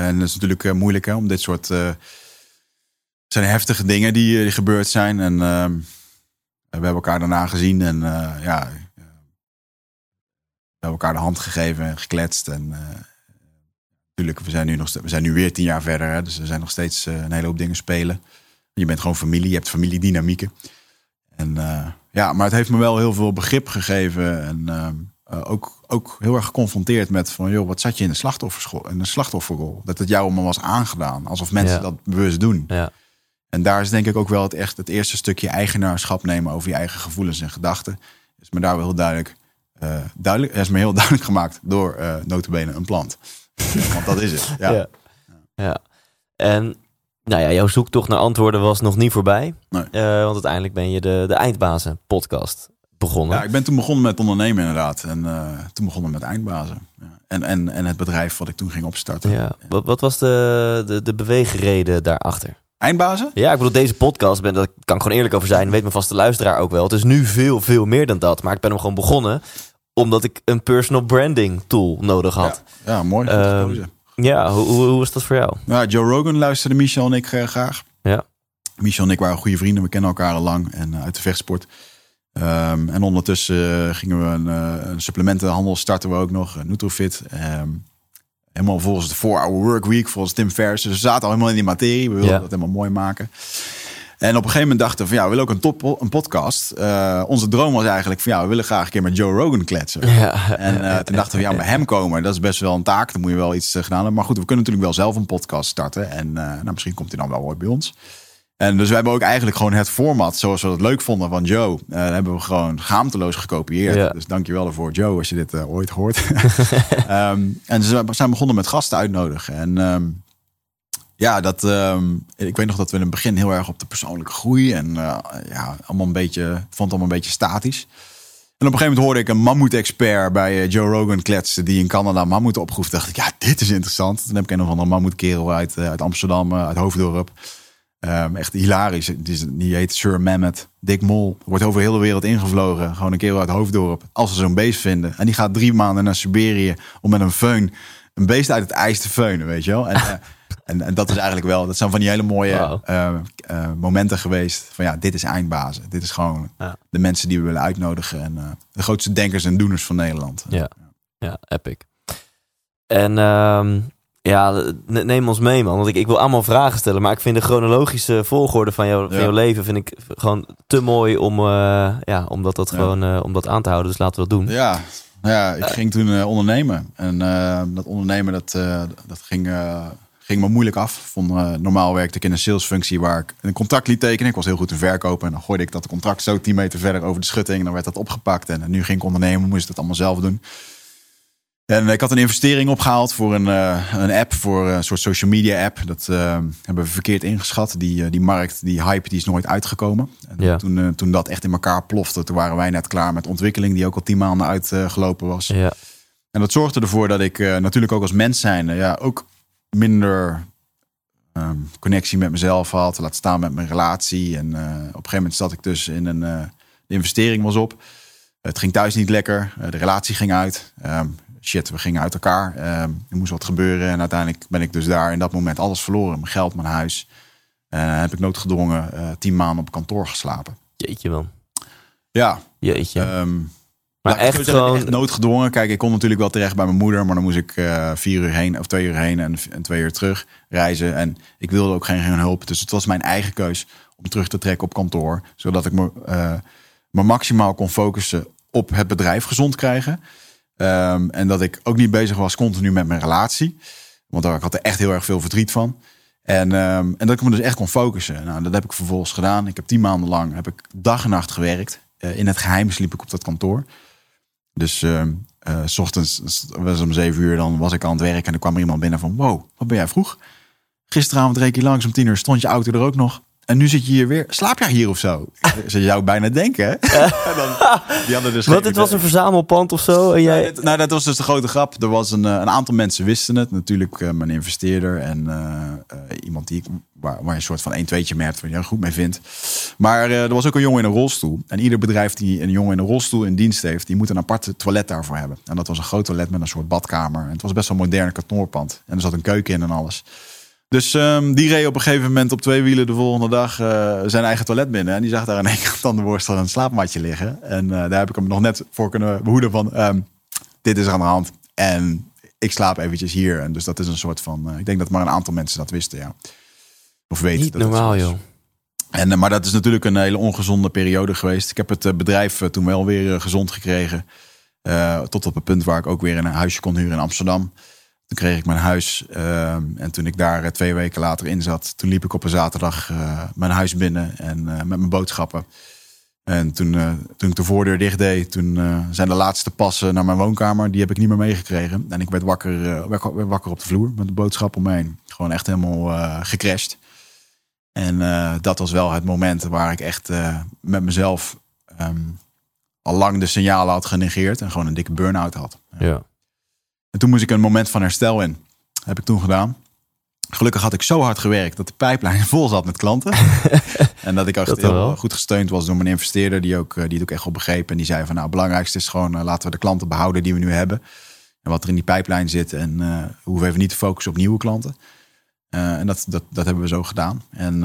en het is natuurlijk uh, moeilijk hè, om dit soort. Uh, zijn heftige dingen die, die gebeurd zijn. En ehm, we hebben elkaar daarna gezien en ja, we hebben elkaar de hand gegeven en gekletst. En natuurlijk, we zijn nu nog we zijn nu weer tien jaar verder, hè, dus er zijn nog steeds een hele hoop dingen spelen. Je bent gewoon familie, je hebt familiedynamieken. En ja, maar het heeft me wel heel veel begrip gegeven. En uh, ook, ook heel erg geconfronteerd met van, joh, wat zat je in de slachtofferschool, in de slachtofferrol? Dat het jou allemaal was aangedaan, alsof mensen dat bewust doen. Ja. En daar is denk ik ook wel het, echt, het eerste stukje eigenaarschap nemen over je eigen gevoelens en gedachten. Is me daar wel heel duidelijk, uh, duidelijk is me heel <laughs> duidelijk gemaakt door uh, notabene een plant. <laughs> Want dat is het. Ja. ja. ja. En nou ja, jouw zoektocht naar antwoorden was nog niet voorbij. Nee. Uh, want uiteindelijk ben je de, de Eindbazen podcast begonnen. Ja, ik ben toen begonnen met ondernemen inderdaad. En uh, toen begonnen met Eindbazen. Ja. En, en, en het bedrijf wat ik toen ging opstarten. Ja. Wat, wat was de, de, de beweegreden daarachter? Eindbazen? Ja, ik bedoel, deze podcast, ben, dat kan ik gewoon eerlijk over zijn. Weet mijn vaste luisteraar ook wel. Het is nu veel, veel meer dan dat. Maar ik ben hem gewoon begonnen omdat ik een personal branding tool nodig had. Ja, ja mooi. Um, ja, hoe, hoe, hoe was dat voor jou? Ja, Joe Rogan luisterde Michel en ik uh, graag. Ja. Michel en ik waren goede vrienden. We kennen elkaar al lang en uh, uit de vechtsport. Um, en ondertussen uh, gingen we een, een, supplementenhandel starten we ook nog, Nutrofit. Um, helemaal volgens de 4-hour work week, volgens Tim Ferriss. Dus we zaten al helemaal in die materie. We wilden dat helemaal mooi maken. En op een gegeven moment dachten we van ja, we willen ook een, top, een podcast. Uh, onze droom was eigenlijk van ja, we willen graag een keer met Joe Rogan kletsen. Ja. En uh, toen dachten we ja, bij hem komen, dat is best wel een taak. Dan moet je wel iets uh, gedaan hebben. Maar goed, we kunnen natuurlijk wel zelf een podcast starten. En nou, misschien komt hij dan wel ooit bij ons. En dus we hebben ook eigenlijk gewoon het format zoals we het leuk vonden van Joe. Uh, hebben we gewoon schaamteloos gekopieerd. Ja. Dus dankjewel ervoor Joe als je dit uh, ooit hoort. um, <laughs> en ze zijn begonnen met gasten uitnodigen. En um, ja, dat, um, ik weet nog dat we in het begin heel erg op de persoonlijke groei en uh, ja, allemaal een beetje, vond het allemaal een beetje statisch. En op een gegeven moment hoorde ik een mammoet-expert bij uh, Joe Rogan kletsen die in Canada mammoet opgroef. Dacht ik, ja, dit is interessant. Toen heb ik een of andere mammoetkerel uit, uh, uit Amsterdam, uit Hoofddorp. Um, echt hilarisch. Die, heet Sir Mammoth. Dick Mol. Wordt over heel de wereld ingevlogen. Gewoon een kerel uit Hoofddorp. Als ze zo'n beest vinden. En die gaat drie maanden naar Siberië om met een föhn een beest uit het ijs te feunen, weet je wel. En, En, en dat is eigenlijk wel, dat zijn van die hele mooie eh, eh, momenten geweest. Van ja, dit is eindbazen. Dit is gewoon Ja. de mensen die we willen uitnodigen. En eh, de grootste denkers en doeners van Nederland. Ja. Ja, epic. En ehm, ja, ne- neem ons mee, man. Want ik, ik wil allemaal vragen stellen. Maar ik vind de chronologische volgorde van, jou, van Ja. jouw leven vind ik gewoon te mooi om, ja, om, dat, gewoon, om dat aan te houden. Dus laten we dat doen. Ja, ja ik ging toen ondernemen. En dat ondernemen, dat, dat ging, ging me moeilijk af. Vond, eh, normaal werkte ik in een salesfunctie waar ik een contract liet tekenen. Ik was heel goed in verkopen. En dan gooide ik dat contract zo 10 meter verder over de schutting. En dan werd dat opgepakt. En, nu ging ik ondernemen, moest ik het allemaal zelf doen. En ik had een investering opgehaald voor een, eh, een app, voor een soort social media app. Dat eh, hebben we verkeerd ingeschat. Die, eh, die markt, die hype, die is nooit uitgekomen. En Ja. toen, eh, toen dat echt in elkaar plofte, toen waren wij net klaar met ontwikkeling, die ook al tien maanden uitgelopen was. Ja, En dat zorgde ervoor dat ik eh, natuurlijk ook als mens zijn, ja, ook minder ehm, connectie met mezelf had. Laat staan met mijn relatie. En eh, op een gegeven moment zat ik dus in een. eh, de investering was op. Het ging thuis niet lekker. Eh, de relatie ging uit. Ehm, shit, we gingen uit elkaar. Ehm, er moest wat gebeuren. En uiteindelijk ben ik dus daar in dat moment alles verloren. Mijn geld, mijn huis. En heb ik noodgedwongen tien maanden op kantoor geslapen. jeetje man. Ja, Jeetje. Maar het echt zeggen, gewoon... echt noodgedwongen. Kijk, ik kon natuurlijk wel terecht bij mijn moeder, maar dan moest ik eh, vier uur heen of twee uur heen en, en twee uur terug reizen. En ik wilde ook geen, geen hulp. Dus het was mijn eigen keus om terug te trekken op kantoor, zodat ik me, me maximaal kon focussen op het bedrijf gezond krijgen. Ehm, en dat ik ook niet bezig was continu met mijn relatie. Want daar, ik had er echt heel erg veel verdriet van. En, ehm, en dat ik me dus echt kon focussen. Nou, dat heb ik vervolgens gedaan. Ik heb tien maanden lang heb ik dag en nacht gewerkt. Eh, in het geheim sliep ik op dat kantoor. Dus ehm, eh, s ochtends was om zeven uur, dan was ik aan het werk. En dan kwam er iemand binnen van, wow, wat ben jij vroeg? Gisteravond reed je langs om tien uur, stond je auto er ook nog. En nu zit je hier weer. Slaap jij hier of zo? Ze zou bijna denken, hè? <laughs> En dan, die hadden dus geen dit was een verzamelpand of zo? En jij... Nou, nou, dat was dus de grote grap. Er was een, eh, een aantal mensen wisten het. Natuurlijk eh, mijn investeerder en eh, iemand die ik, waar, waar je een soort van 1 2 mee hebt, waar je goed mee vindt. Maar er was ook een jongen in een rolstoel. En ieder bedrijf die een jongen in een rolstoel in dienst heeft, die moet een apart toilet daarvoor hebben. En dat was een groot toilet met een soort badkamer. En het was best wel een moderne kantoorpand. En er zat een keuken in en alles. Dus ehm, die reed op een gegeven moment op twee wielen de volgende dag eh, zijn eigen toilet binnen. En die zag daar een één tandenborstel en een slaapmatje liggen. En eh, daar heb ik hem nog net voor kunnen behoeden van... ehm, dit is er aan de hand. En ik slaap eventjes hier. En dus dat is een soort van... eh, ik denk dat maar een aantal mensen dat wisten, ja. Of weten. Niet dat normaal, joh. En, maar dat is natuurlijk een hele ongezonde periode geweest. Ik heb het bedrijf toen wel weer gezond gekregen. Tot op het punt waar ik ook weer een huisje kon huren in Amsterdam. Toen kreeg ik mijn huis. ehm, en toen ik daar eh, twee weken later in zat, toen liep ik op een zaterdag eh, mijn huis binnen en eh, met mijn boodschappen. En toen, toen ik de voordeur dicht deed, toen zijn de laatste passen naar mijn woonkamer. Die heb ik niet meer meegekregen. En ik werd wakker, werd wakker op de vloer met de boodschap om me heen. Gewoon echt helemaal gecrashed. En dat was wel het moment waar ik echt met mezelf ehm, al lang de signalen had genegeerd. En gewoon een dikke burn-out had. Ja. En toen moest ik een moment van herstel in. Dat heb ik toen gedaan. Gelukkig had ik zo hard gewerkt dat de pijplijn <laughs> vol zat met klanten. <laughs> en dat ik echt Dat heel wel. goed gesteund was door mijn investeerder. Die, ook, eh, die het ook echt wel begreep. En die zei van nou, het belangrijkste is gewoon eh, laten we de klanten behouden die we nu hebben. En wat er in die pijplijn zit. En we hoeven even niet te focussen op nieuwe klanten. En dat, dat, dat hebben we zo gedaan. En,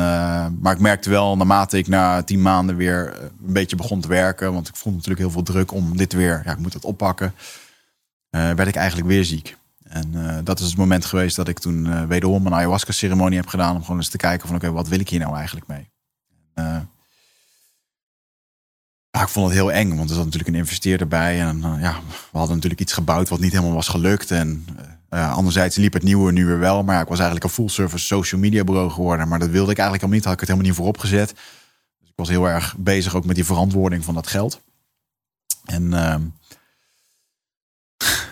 maar ik merkte wel, naarmate ik na tien maanden weer een beetje begon te werken. Want ik voelde natuurlijk heel veel druk om dit weer, ja, ik moet het oppakken. Eh, werd ik eigenlijk weer ziek. En eh, dat is het moment geweest dat ik toen eh, wederom een ayahuasca-ceremonie heb gedaan. Om gewoon eens te kijken van oké, wat wil ik hier nou eigenlijk mee? Ja, ik vond het heel eng, want er zat natuurlijk een investeerder bij. En ja, we hadden natuurlijk iets gebouwd wat niet helemaal was gelukt. En anderzijds liep het nieuwe nu weer wel. Maar ik was eigenlijk een full-service social media bureau geworden. Maar dat wilde ik eigenlijk al niet. Had ik het helemaal niet voorop gezet. Dus ik was heel erg bezig ook met die verantwoording van dat geld. En ehm,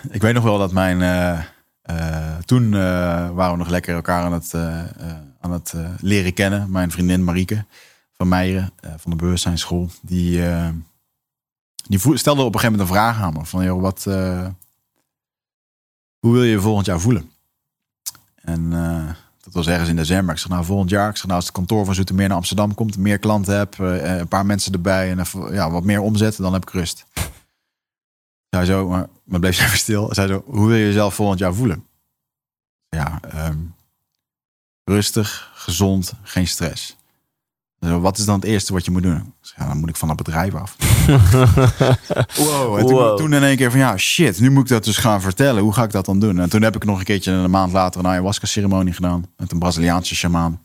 ik weet nog wel dat mijn... eh, eh, toen eh, waren we nog lekker elkaar aan het, aan het leren kennen. Mijn vriendin Marieke van Meijeren van de bewustzijnsschool. Die, die stelde op een gegeven moment een vraag aan me. Van, joh, wat, hoe wil je je volgend jaar voelen? En dat was ergens in december. Ik zeg, nou, volgend jaar. Ik zeg, nou, als het kantoor van Zoetermeer naar Amsterdam komt, meer klanten heb, een paar mensen erbij en ja, wat meer omzet, dan heb ik rust. Zij zo, maar, maar bleef ze even stil. Zij zo, hoe wil je jezelf volgend jaar voelen? Ja, ehm, Rustig, gezond, geen stress. Wat is dan het eerste wat je moet doen? Ja, dan moet ik van dat bedrijf af. <laughs> wow. En toen, Wow. toen in één keer van ja, shit, nu moet ik dat dus gaan vertellen. Hoe ga ik dat dan doen? En toen heb ik nog een keertje een maand later een ayahuasca-ceremonie gedaan. Met een Braziliaanse shamaan.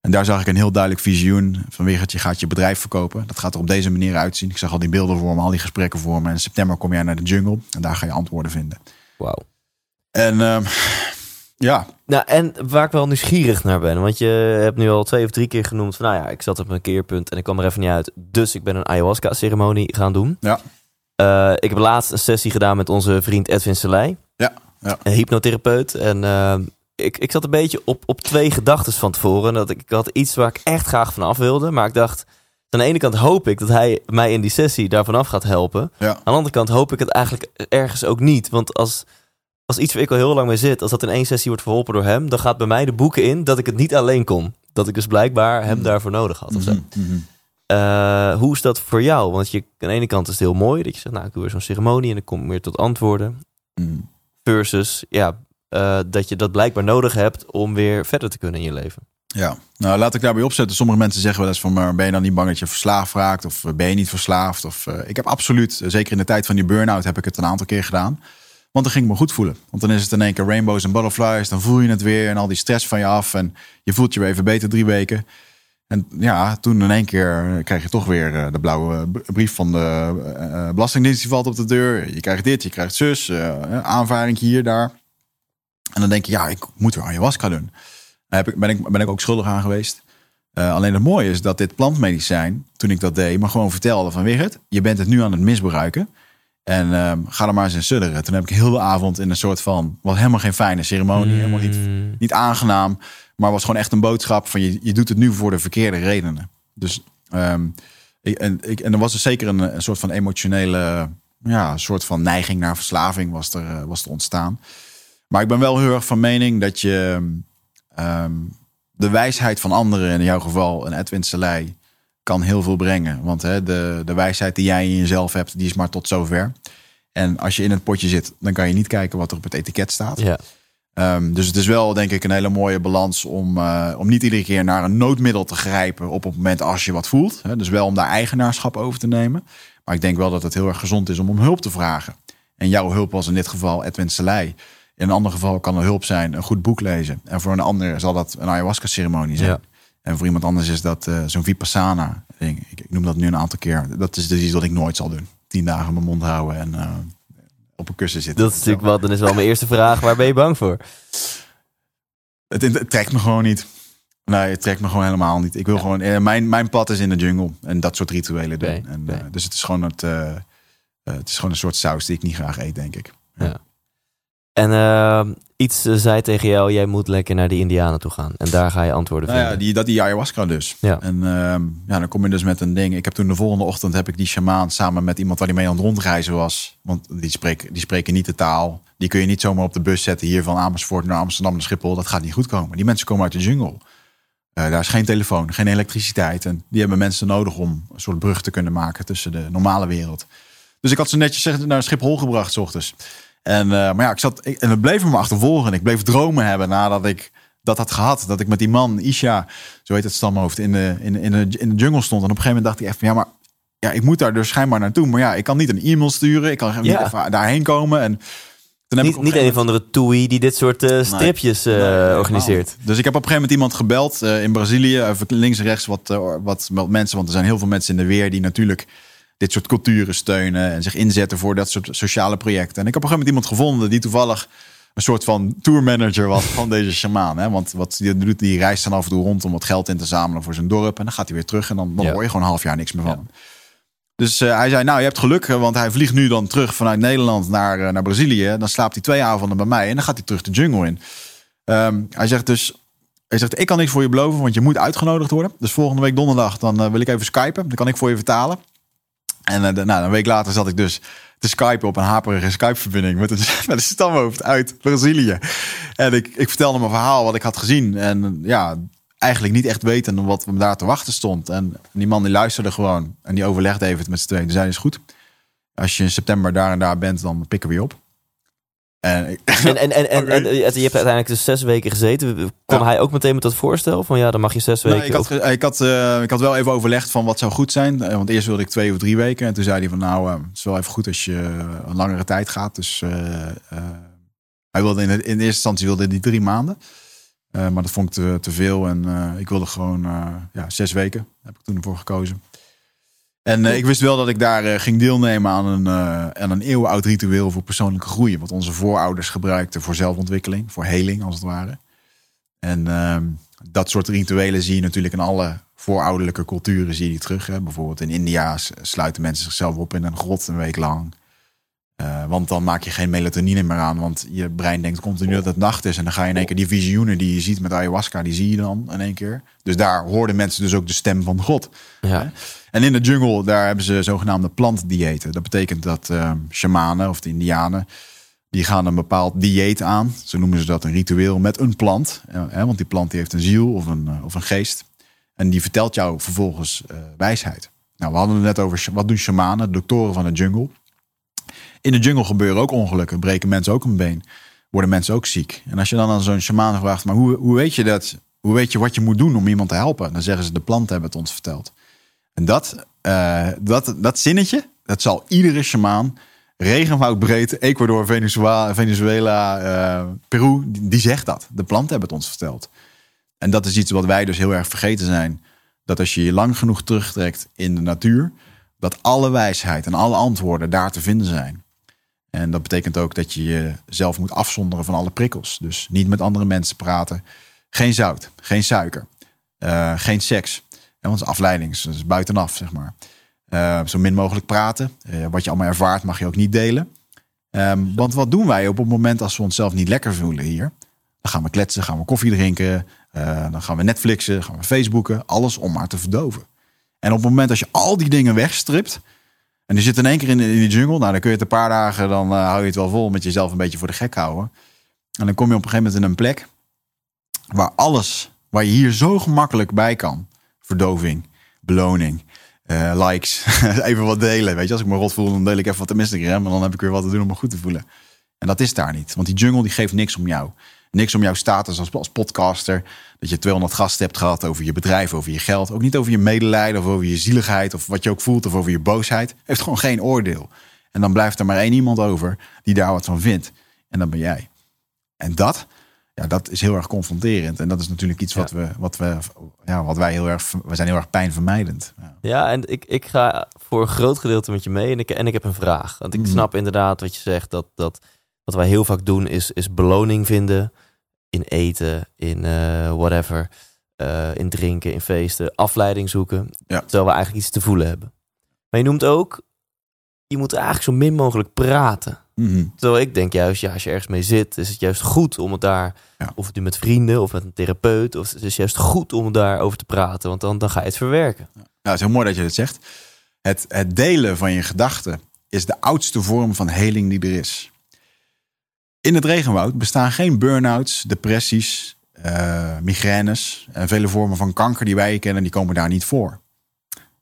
En daar zag ik een heel duidelijk visioen. Van Wigert, je gaat je bedrijf verkopen. Dat gaat er op deze manier uitzien. Ik zag al die beelden voor me, al die gesprekken voor me. En in september kom jij naar de jungle. En daar ga je antwoorden vinden. Wauw. En ehm, ja, Nou, en waar ik wel nieuwsgierig naar ben, want je hebt nu al twee of drie keer genoemd van, nou ja, ik zat op een keerpunt en ik kwam er even niet uit, dus ik ben een ayahuasca-ceremonie gaan doen. ja, Eh, ik heb laatst een sessie gedaan met onze vriend Edwin Selei, ja, ja. een hypnotherapeut. En eh, ik, ik zat een beetje op, op twee gedachten van tevoren. Dat ik, ik had iets waar ik echt graag van af wilde, maar ik dacht, aan de ene kant hoop ik dat hij mij in die sessie daarvan af gaat helpen. ja. Aan de andere kant hoop ik het eigenlijk ergens ook niet. Want als, als iets waar ik al heel lang mee zit, als dat in één sessie wordt verholpen door hem, dan gaat bij mij de boeken in dat ik het niet alleen kon. Dat ik dus blijkbaar hem daarvoor nodig had. Of zo. Mhm, mhm. Eh, hoe is dat voor jou? Want je, aan de ene kant is het heel mooi dat je zegt, nou, ik doe weer zo'n ceremonie en dan kom ik weer tot antwoorden. Mhm. Versus, ja, eh, dat je dat blijkbaar nodig hebt om weer verder te kunnen in je leven. Ja, nou laat ik daarbij opzetten. Sommige mensen zeggen wel eens van, maar ben je dan niet bang dat je verslaafd raakt? Of eh, ben je niet verslaafd? Of, eh, ik heb absoluut, zeker in de tijd van die burn-out, heb ik het een aantal keer gedaan. Want dan ging ik me goed voelen. Want dan is het in één keer rainbows en butterflies. Dan voel je het weer en al die stress van je af. En je voelt je weer even beter drie weken. En ja, toen in één keer krijg je toch weer de blauwe brief van de Belastingdienst. Die valt op de deur. Je krijgt dit, je krijgt zus. aanvaring hier, daar. En dan denk je, ja, ik moet weer ayahuasca doen. Daar heb ik, ben, ik, ben ik ook schuldig aan geweest. Eh, alleen het mooie is dat dit plantmedicijn, toen ik dat deed, me gewoon vertelde van Wigert, je bent het nu aan het misbruiken. En ehm, ga er maar eens in sudderen. Toen heb ik heel de avond in een soort van, was helemaal geen fijne ceremonie, helemaal niet, Mm. niet aangenaam. Maar was gewoon echt een boodschap van je, je doet het nu voor de verkeerde redenen. Dus ehm, ik, en, ik, en er was er zeker een, een soort van emotionele, ja, soort van neiging naar verslaving was er, eh, was er ontstaan. Maar ik ben wel heel erg van mening dat je ehm, de wijsheid van anderen, in jouw geval een Edwin Selei, kan heel veel brengen. Want hè, de, de wijsheid die jij in jezelf hebt, die is maar tot zover. En als je in het potje zit, dan kan je niet kijken wat er op het etiket staat. Ja. Ehm, dus het is wel, denk ik, een hele mooie balans om, eh, om niet iedere keer naar een noodmiddel te grijpen op het moment als je wat voelt. Hè. Dus wel om daar eigenaarschap over te nemen. Maar ik denk wel dat het heel erg gezond is om om hulp te vragen. En jouw hulp was in dit geval Edwin Selei. In een ander geval kan er hulp zijn een goed boek lezen. En voor een ander zal dat een ayahuasca-ceremonie zijn. Ja. En voor iemand anders is dat eh, zo'n vipassana. Ik, ik noem dat nu een aantal keer. Dat is dus iets wat ik nooit zal doen. Tien dagen mijn mond houden en eh, op een kussen zitten. Dat is natuurlijk wat, dan is wel mijn eerste vraag, waar ben je bang voor? Het, het trekt me gewoon niet. Nee, het trekt me gewoon helemaal niet. Ik wil gewoon. eh, mijn, mijn pad is in de jungle en dat soort rituelen doen. En, dus het is gewoon het. het is gewoon een soort saus die ik niet graag eet, denk ik. En eh, iets eh, zei tegen jou, jij moet lekker naar de Indianen toe gaan. En daar ga je antwoorden Nou ja, vinden. die, dat die ayahuasca dus. Ja. En ehm, ja, dan kom je dus met een ding. Ik heb toen de volgende ochtend heb ik die shamaan samen met iemand waar die mee aan het rondreizen was. Want die spreken, die spreken niet de taal. Die kun je niet zomaar op de bus zetten hier van Amersfoort naar Amsterdam naar Schiphol. Dat gaat niet goed komen. Die mensen komen uit de jungle. Eh, daar is geen telefoon, geen elektriciteit. En die hebben mensen nodig om een soort brug te kunnen maken tussen de normale wereld. Dus ik had ze netjes naar Schiphol gebracht, s ochtends. En, eh, maar ja, ik zat, ik, en het bleef me achtervolgen. Ik bleef dromen hebben nadat ik dat had gehad. Dat ik met die man, Isha, zo heet het stamhoofd, in de, in, de- in, de, in de jungle stond. En op een gegeven moment dacht hij echt van, ja, maar ja, ik moet daar dus schijnbaar naartoe. Maar ja, ik kan niet een e-mail sturen. Ik kan niet even daarheen komen. En toen heb ik Niet, niet een of andere toei die dit soort eh, stripjes eh, Nee, organiseert. Dus ik heb op een gegeven moment iemand gebeld in Brazilië. Even links en rechts wat, wat, wat mensen. Want er zijn heel veel mensen in de weer die natuurlijk dit soort culturen steunen. En zich inzetten voor dat soort sociale projecten. En ik heb op een gegeven moment iemand gevonden die toevallig een soort van tourmanager was <laughs> van deze shamaan. Hè? Want wat die doet, die reist dan af en toe rond om wat geld in te zamelen voor zijn dorp. En dan gaat hij weer terug en dan, dan Ja. hoor je gewoon een half jaar niks meer van. Dus eh, hij zei, nou, je hebt geluk, want hij vliegt nu dan terug vanuit Nederland naar, eh, naar Brazilië. Dan slaapt hij twee avonden bij mij en dan gaat hij terug de jungle in. Ehm, hij zegt dus, hij zegt, ik kan niks voor je beloven, want je moet uitgenodigd worden. Dus volgende week donderdag, dan eh, wil ik even skypen. Dan kan ik voor je vertalen. En de- nou, een week later zat ik dus te skypen op een haperige Skype-verbinding met een, <laughs> met een stamhoofd uit Brazilië. En ik, ik vertelde mijn verhaal, wat ik had gezien. En ja, eigenlijk niet echt weten wat me daar te wachten stond. En die man die luisterde gewoon en die overlegde even met z'n tweeën. Die zei, is goed. Als je in september daar en daar bent, dan pikken we je op. En, ik- En, en, en, en, <laughs> Oké. en je hebt uiteindelijk dus zes weken gezeten. Ja. hij ook meteen met dat voorstel van ja, dan mag je zes weken. Nee, ik, had, of- ge- ik, had, eh, ik had wel even overlegd van wat zou goed zijn. Eh, Want eerst wilde ik twee of drie weken. En toen zei hij van nou, eh, het is wel even goed als je een langere tijd gaat. Dus eh, eh, hij wilde in, in eerste instantie wilde hij drie maanden. Eh, maar dat vond ik te, te veel. En eh, ik wilde gewoon eh, ja, zes weken. Daar heb ik toen voor gekozen. En eh, ik wist wel dat ik daar eh, ging deelnemen aan een, eh, aan een eeuwenoud ritueel voor persoonlijke groei. Wat onze voorouders gebruikten voor zelfontwikkeling, voor heling als het ware. En ehm, dat soort rituelen zie je natuurlijk in alle voorouderlijke culturen zie je die terug. Hè. Bijvoorbeeld in India sluiten mensen zichzelf op in een grot een week lang. Want dan maak je geen melatonine meer aan. Want je brein denkt continu dat het nacht is. En dan ga je in één keer die visioenen die je ziet met ayahuasca, die zie je dan in één keer. Dus daar hoorden mensen dus ook de stem van God. ja. En in de jungle, daar hebben ze zogenaamde plantdiëten. Dat betekent dat eh, shamanen of de indianen, die gaan een bepaald dieet aan. Zo noemen ze dat een ritueel met een plant. Eh, hè, want die plant die heeft een ziel of een, eh, of een geest. En die vertelt jou vervolgens eh, wijsheid. Nou, we hadden het net over, wat doen shamanen, doktoren van de jungle. In de jungle gebeuren ook ongelukken. Breken mensen ook een been. Worden mensen ook ziek. En als je dan aan zo'n shaman vraagt, maar hoe, hoe weet je dat? Hoe weet je wat je moet doen om iemand te helpen? Dan zeggen ze, de planten hebben het ons verteld. En dat, eh, dat, dat zinnetje, dat zal iedere shamaan, regenwoudbreed, Ecuador, Venezuela, Venezuela eh, Peru, die, zegt dat. De planten hebben het ons verteld. En dat is iets wat wij dus heel erg vergeten zijn. Dat als je je lang genoeg terugtrekt in de natuur, dat alle wijsheid en alle antwoorden daar te vinden zijn. En dat betekent ook dat je jezelf moet afzonderen van alle prikkels. Dus niet met andere mensen praten. Geen zout, geen suiker, eh, geen seks. Het is afleiding, dus buitenaf, zeg maar. Eh, zo min mogelijk praten. Eh, wat je allemaal ervaart mag je ook niet delen. Ehm, want wat doen wij op het moment als we onszelf niet lekker voelen hier? Dan gaan we kletsen, gaan we koffie drinken. eh, dan gaan we Netflixen, gaan we Facebooken. Alles om maar te verdoven. En op het moment als je al die dingen wegstript... en je zit in één keer in, in die jungle... nou dan kun je het een paar dagen... dan eh, hou je het wel vol met jezelf een beetje voor de gek houden. En dan kom je op een gegeven moment in een plek... waar alles, waar je hier zo gemakkelijk bij kan... verdoving, beloning, eh, likes, <laughs> even wat delen. Weet je, als ik me rot voel, dan deel ik even wat op Instagram... en dan heb ik weer wat te doen om me goed te voelen. En dat is daar niet. Want die jungle die geeft niks om jou. Niks om jouw status als, als podcaster. Dat je 200 gasten hebt gehad over je bedrijf, over je geld. Ook niet over je medelijden of over je zieligheid of wat je ook voelt of over je boosheid. Heeft gewoon geen oordeel. En dan blijft er maar één iemand over die daar wat van vindt. En dat ben jij. En dat, ja, dat is heel erg confronterend. En dat is natuurlijk iets wat, we, wat, we, ja, wat wij heel erg, we zijn heel erg pijnvermijdend. Ja. Ja, en ik, ik ga voor een groot gedeelte met je mee. En ik, en ik heb een vraag. Want ik Mhm. snap inderdaad wat je zegt. Dat, dat wat wij heel vaak doen is, is beloning vinden. In eten, in eh, whatever. eh, in drinken, in feesten. Afleiding zoeken. Ja. Terwijl we eigenlijk iets te voelen hebben. Maar je noemt ook... Je moet eigenlijk zo min mogelijk praten. Mhm. Terwijl ik denk juist, ja, als je ergens mee zit, is het juist goed om het daar, Ja. of het nu met vrienden of met een therapeut, of het is juist goed om daarover te praten, want dan, dan ga je het verwerken. Nou, het is heel mooi dat je dat zegt. Het, het delen van je gedachten is de oudste vorm van heling die er is. In het regenwoud bestaan geen burn-outs, depressies, eh, migraines en vele vormen van kanker die wij kennen, die komen daar niet voor.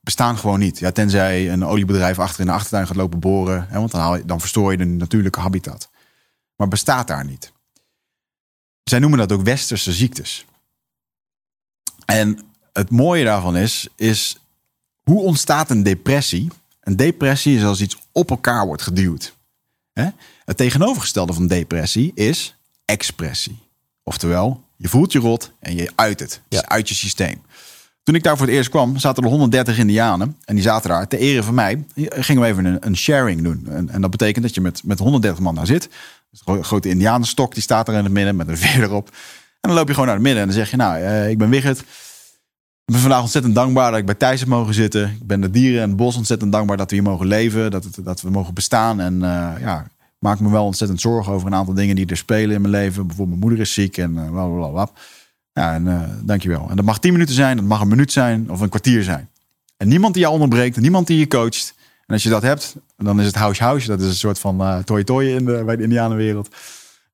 Bestaan gewoon niet. Ja, tenzij een oliebedrijf achter in de achtertuin gaat lopen boren, hè, want dan, haal je, dan verstoor je de natuurlijke habitat. Maar bestaat daar niet. Zij noemen dat ook westerse ziektes. En het mooie daarvan is, is hoe ontstaat een depressie? Een depressie is als iets op elkaar wordt geduwd. Hè? Het tegenovergestelde van depressie is expressie. Oftewel, je voelt je rot en je uit het. Ja. uit je systeem. Toen ik daar voor het eerst kwam, zaten er 130 indianen. En die zaten daar. Ter ere van mij gingen we even een, een sharing doen. En, en dat betekent dat je met, met 130 man daar zit. Dus een grote indianenstok die staat er in het midden met een veer erop. En dan loop je gewoon naar het midden en dan zeg je... nou, eh, ik ben Wigert. Ik ben vandaag ontzettend dankbaar dat ik bij Thijs heb mogen zitten. Ik ben de dieren en het bos ontzettend dankbaar dat we hier mogen leven. Dat, het, dat we mogen bestaan. En eh, ja, maak me wel ontzettend zorgen over een aantal dingen die er spelen in mijn leven. Bijvoorbeeld mijn moeder is ziek en uh, bla bla bla. Ja, en uh, dankjewel. En dat mag tien minuten zijn, dat mag een minuut zijn of een kwartier zijn. En niemand die jou onderbreekt, niemand die je coacht. En als je dat hebt, dan is het house house. Dat is een soort van uh, toy toy in de, bij de indianenwereld.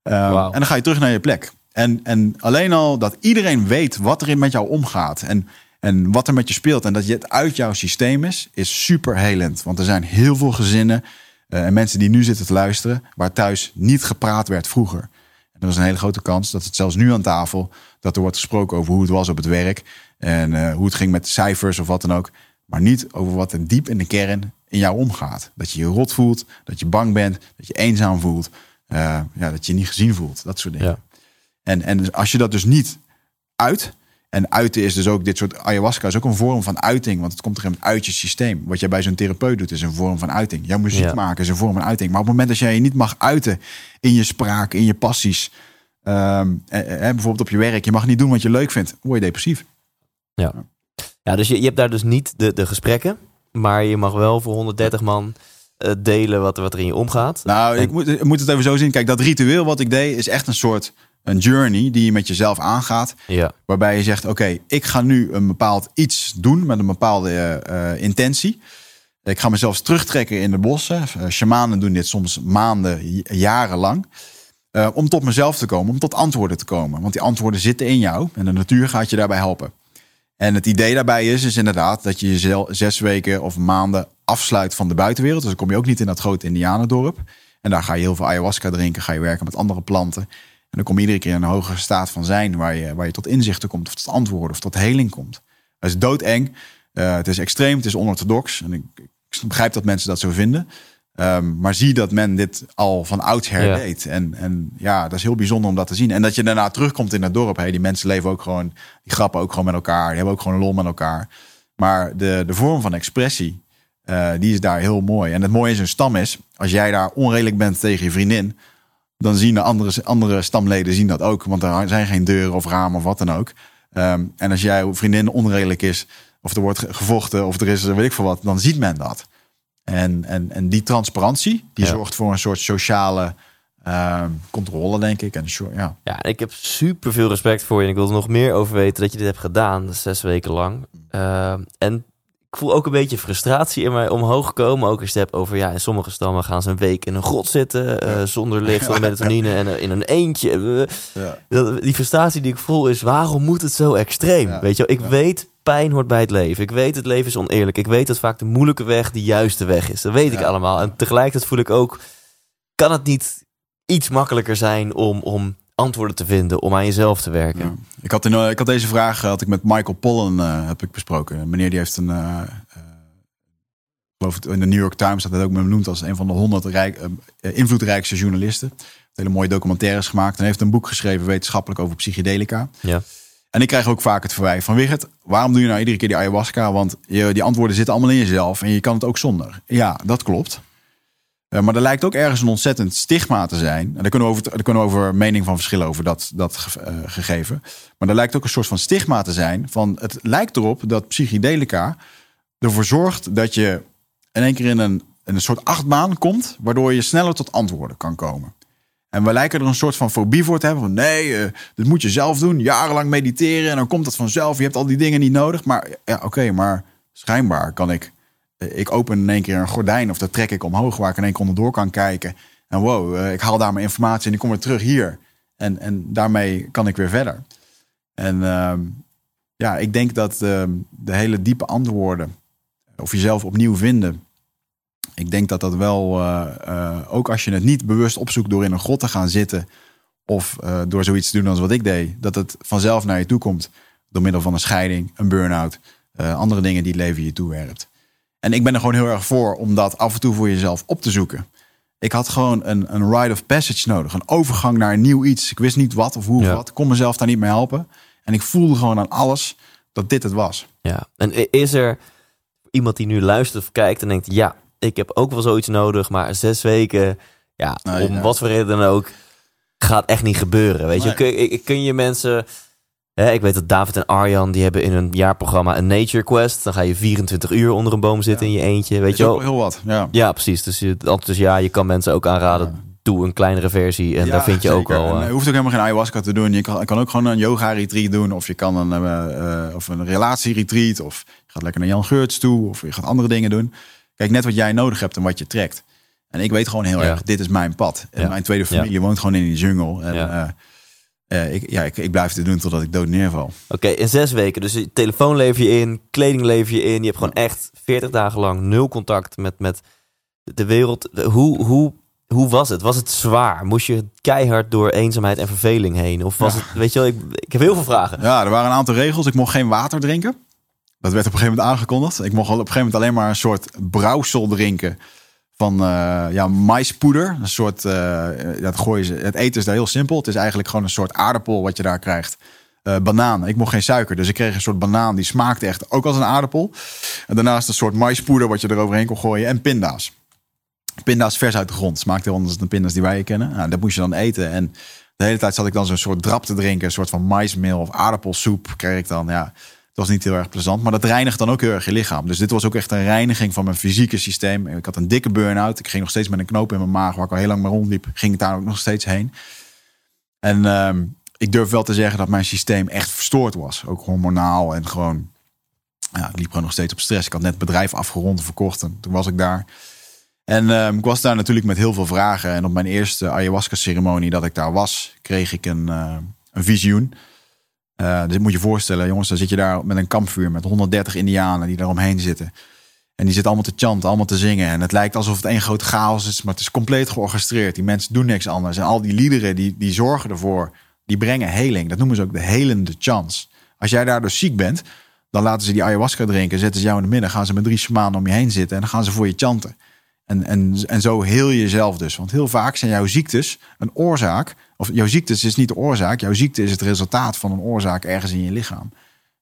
Wow. En dan ga je terug naar je plek. En, en alleen al dat iedereen weet wat er met jou omgaat. En, en wat er met je speelt. En dat je het uit jouw systeem is, is super helend. Want er zijn heel veel gezinnen Eh, en mensen die nu zitten te luisteren, waar thuis niet gepraat werd vroeger. En er is een hele grote kans dat het zelfs nu aan tafel, dat er wordt gesproken over hoe het was op het werk. En eh, hoe het ging met de cijfers of wat dan ook. Maar niet over wat er diep in de kern in jou omgaat. Dat je je rot voelt, dat je bang bent, dat je eenzaam voelt. eh, ja, dat je je niet gezien voelt, dat soort dingen. Ja. En, en dus als je dat dus niet uit. En uiten is dus ook dit soort ayahuasca is ook een vorm van uiting. Want het komt er uit je systeem. Wat jij bij zo'n therapeut doet is een vorm van uiting. Jouw muziek Ja. maken is een vorm van uiting. Maar op het moment dat jij je niet mag uiten in je spraak, in je passies. Ehm, eh, eh, bijvoorbeeld op je werk. Je mag niet doen wat je leuk vindt. Word je depressief. Ja, dus je, je hebt daar dus niet de, de gesprekken, maar je mag wel voor 130 man eh, delen wat, er- wat er in je omgaat. Nou, En- ik moet, ik moet het even zo zien. Kijk, dat ritueel wat ik deed is echt een soort een journey die je met jezelf aangaat. Ja, Waarbij je zegt, oké, ik ga nu een bepaald iets doen met een bepaalde eh, intentie. Ik ga mezelf terugtrekken in de bossen. Uh, shamanen doen dit soms maanden, jarenlang. Eh, om tot mezelf te komen, om tot antwoorden te komen. Want die antwoorden zitten in jou en de natuur gaat je daarbij helpen. En het idee daarbij is, is inderdaad dat je jezelf zes weken of maanden afsluit van de buitenwereld. Dus dan kom je ook niet in dat grote indianendorp. En daar ga je heel veel ayahuasca drinken, ga je werken met andere planten. En dan kom je iedere keer in een hogere staat van zijn, waar je, waar je tot inzichten komt, of tot antwoorden, of tot heling komt. Dat is doodeng. Eh, het is extreem, het is onorthodox. En ik, ik begrijp dat mensen dat zo vinden. Ehm, maar zie dat men dit al van oudsher Ja. deed. En, en ja, dat is heel bijzonder om dat te zien. En dat je daarna terugkomt in het dorp. Hey, die mensen leven ook gewoon, die grappen ook gewoon met elkaar. Die hebben ook gewoon lol met elkaar. Maar de, de vorm van expressie, eh, die is daar heel mooi. En het mooie is een stam is, als jij daar onredelijk bent tegen je vriendin, dan zien de andere, andere stamleden zien dat ook. Want er zijn geen deuren of ramen of wat dan ook. Ehm, en als jij vriendin onredelijk is, of er wordt ge- gevochten, of er is weet ik veel wat, dan ziet men dat. En, en, en die transparantie, die Ja. zorgt voor een soort sociale ehm, controle, denk ik. En ja. ja ik heb super veel respect voor je en ik wil er nog meer over weten dat je dit hebt gedaan, dus zes weken lang. Eh, en ik voel ook een beetje frustratie in mij omhoog komen. Ook als je het hebt over, ja, in sommige stammen gaan ze een week in een grot zitten, eh, zonder licht, zonder melatonine en eh, in een eentje. Ja. Die frustratie die ik voel is, waarom moet het zo extreem? Ja, Weet je, wel? ik ja. weet, pijn hoort bij het leven. Ik weet, het leven is oneerlijk. Ik weet dat vaak de moeilijke weg de juiste weg is. Dat weet ik allemaal. En tegelijkertijd voel ik ook, kan het niet iets makkelijker zijn om, om antwoorden te vinden, om aan jezelf te werken? Ja. Ik, had in, eh, ik had deze vraag had ik met Michael Pollan eh, heb ik besproken. Een Meneer die heeft een, eh, eh, ik geloof het in de New York Times dat het ook benoemd als een van de honderd rijk, eh, invloedrijkste journalisten. Hele mooie documentaires gemaakt en heeft een boek geschreven wetenschappelijk over psychedelica. Ja. En ik krijg ook vaak het verwijt van Wigert, waarom doe je nou iedere keer die ayahuasca? Want je, die antwoorden zitten allemaal in jezelf en je kan het ook zonder. Ja, dat klopt. Eh, maar er lijkt ook ergens een ontzettend stigma te zijn. En daar kunnen we over, daar kunnen we over mening van verschillen over dat, dat eh, gegeven. Maar er lijkt ook een soort van stigma te zijn. Van het lijkt erop dat psychedelica ervoor zorgt dat je in één keer in een, in een soort achtbaan komt, waardoor je sneller tot antwoorden kan komen. En we lijken er een soort van fobie voor te hebben. Van nee, eh, dit moet je zelf doen. Jarenlang mediteren en dan komt het vanzelf. Je hebt al die dingen niet nodig. Maar ja, oké, maar schijnbaar kan ik... eh, Ik open in één keer een gordijn of dat trek ik omhoog... waar ik in één keer onderdoor kan kijken. En wow, eh, ik haal daar mijn informatie en ik kom weer terug hier. En, en daarmee kan ik weer verder. En ehm, ja, ik denk dat ehm, de hele diepe antwoorden... of jezelf opnieuw vinden... Ik denk dat dat wel, eh, eh, ook als je het niet bewust opzoekt door in een grot te gaan zitten of eh, door zoiets te doen als wat ik deed, dat het vanzelf naar je toe komt door middel van een scheiding, een burn-out, andere dingen die het leven je toewerpt. En ik ben er gewoon heel erg voor om dat af en toe voor jezelf op te zoeken. Ik had gewoon een, een rite of passage nodig, een overgang naar een nieuw iets. Ik wist niet wat of hoe of Ja. wat, ik kon mezelf daar niet mee helpen. En ik voelde gewoon aan alles dat dit het was. Ja, en is er iemand die nu luistert of kijkt en denkt, ja, ik heb ook wel zoiets nodig, maar zes weken, ja, Nee, om ja. wat voor reden dan ook, gaat echt niet gebeuren. Weet je, kun, je mensen, hè, ik weet dat David en Arjan, die hebben in een jaarprogramma een Nature Quest. Dan ga je 24 uur onder een boom zitten in je eentje, weet Is je ook wel. heel wat. Ja. Ja, precies. Dus, je, dus ja, je kan mensen ook aanraden, doe een kleinere versie en Ja, daar vind je ook al... Eh, je hoeft ook helemaal geen ayahuasca te doen. Je kan, kan ook gewoon een yoga retreat doen. Of je kan een, eh, of een relatie retreat. Of je gaat lekker naar Jan Geurts toe. Of je gaat andere dingen doen. Kijk, net wat jij nodig hebt en wat je trekt. En ik weet gewoon heel erg, dit is mijn pad. En mijn tweede familie woont gewoon in die jungle. En eh, eh, ik, ja, ik, ik blijf dit doen totdat ik dood neerval. Oké, in zes weken. Dus je telefoon lever je in, kleding lever je in. Je hebt gewoon echt 40 dagen lang nul contact met, met de wereld, hoe, hoe, hoe was het? Was het zwaar? Moest je keihard door eenzaamheid en verveling heen? Of was Ja. het, weet je wel, ik, ik heb heel veel vragen. Ja, er waren een aantal regels. Ik mocht geen water drinken. Dat werd op een gegeven moment aangekondigd. Ik mocht op een gegeven moment alleen maar een soort brouwsel drinken van eh, ja, maispoeder. Een soort, eh, dat gooien ze. Het eten is daar heel simpel. Het is eigenlijk gewoon een soort aardappel wat je daar krijgt. Eh, banaan. Ik mocht geen suiker, dus ik kreeg een soort banaan die smaakte echt ook als een aardappel. En daarnaast een soort maispoeder wat je eroverheen kon gooien en pinda's. Pinda's vers uit de grond. Smaakt heel anders dan pinda's die wij kennen. Nou, dat moest je dan eten. En de hele tijd zat ik dan zo'n soort drap te drinken. Een soort van maismeel of aardappelsoep kreeg ik dan. Ja, het was niet heel erg plezant. Maar dat reinigt dan ook heel erg je lichaam. Dus dit was ook echt een reiniging van mijn fysieke systeem. Ik had een dikke burn-out. Ik ging nog steeds met een knoop in mijn maag. Waar ik al heel lang mee rondliep. Ging ik daar ook nog steeds heen. En ehm, ik durf wel te zeggen dat mijn systeem echt verstoord was. Ook hormonaal en gewoon... Ja, ik liep gewoon nog steeds op stress. Ik had net het bedrijf afgerond en verkocht. En toen was ik daar. En ehm, ik was daar natuurlijk met heel veel vragen. En op mijn eerste ayahuasca-ceremonie dat ik daar was, kreeg ik een, eh, een visioen. Eh dus moet je voorstellen, jongens, dan zit je daar met een kampvuur met 130 indianen die daaromheen zitten. En die zitten allemaal te chanten, allemaal te zingen. En het lijkt alsof het één grote chaos is, maar het is compleet georchestreerd. Die mensen doen niks anders. En al die liederen, die, die zorgen ervoor, die brengen heling. Dat noemen ze ook de helende chants. Als jij daardoor ziek bent, dan laten ze die ayahuasca drinken, zetten ze jou in de midden, gaan ze met drie shamanen om je heen zitten en dan gaan ze voor je chanten. En, en, en zo heel je jezelf dus. Want heel vaak zijn jouw ziektes een oorzaak. Of jouw ziektes is niet de oorzaak. Jouw ziekte is het resultaat van een oorzaak ergens in je lichaam.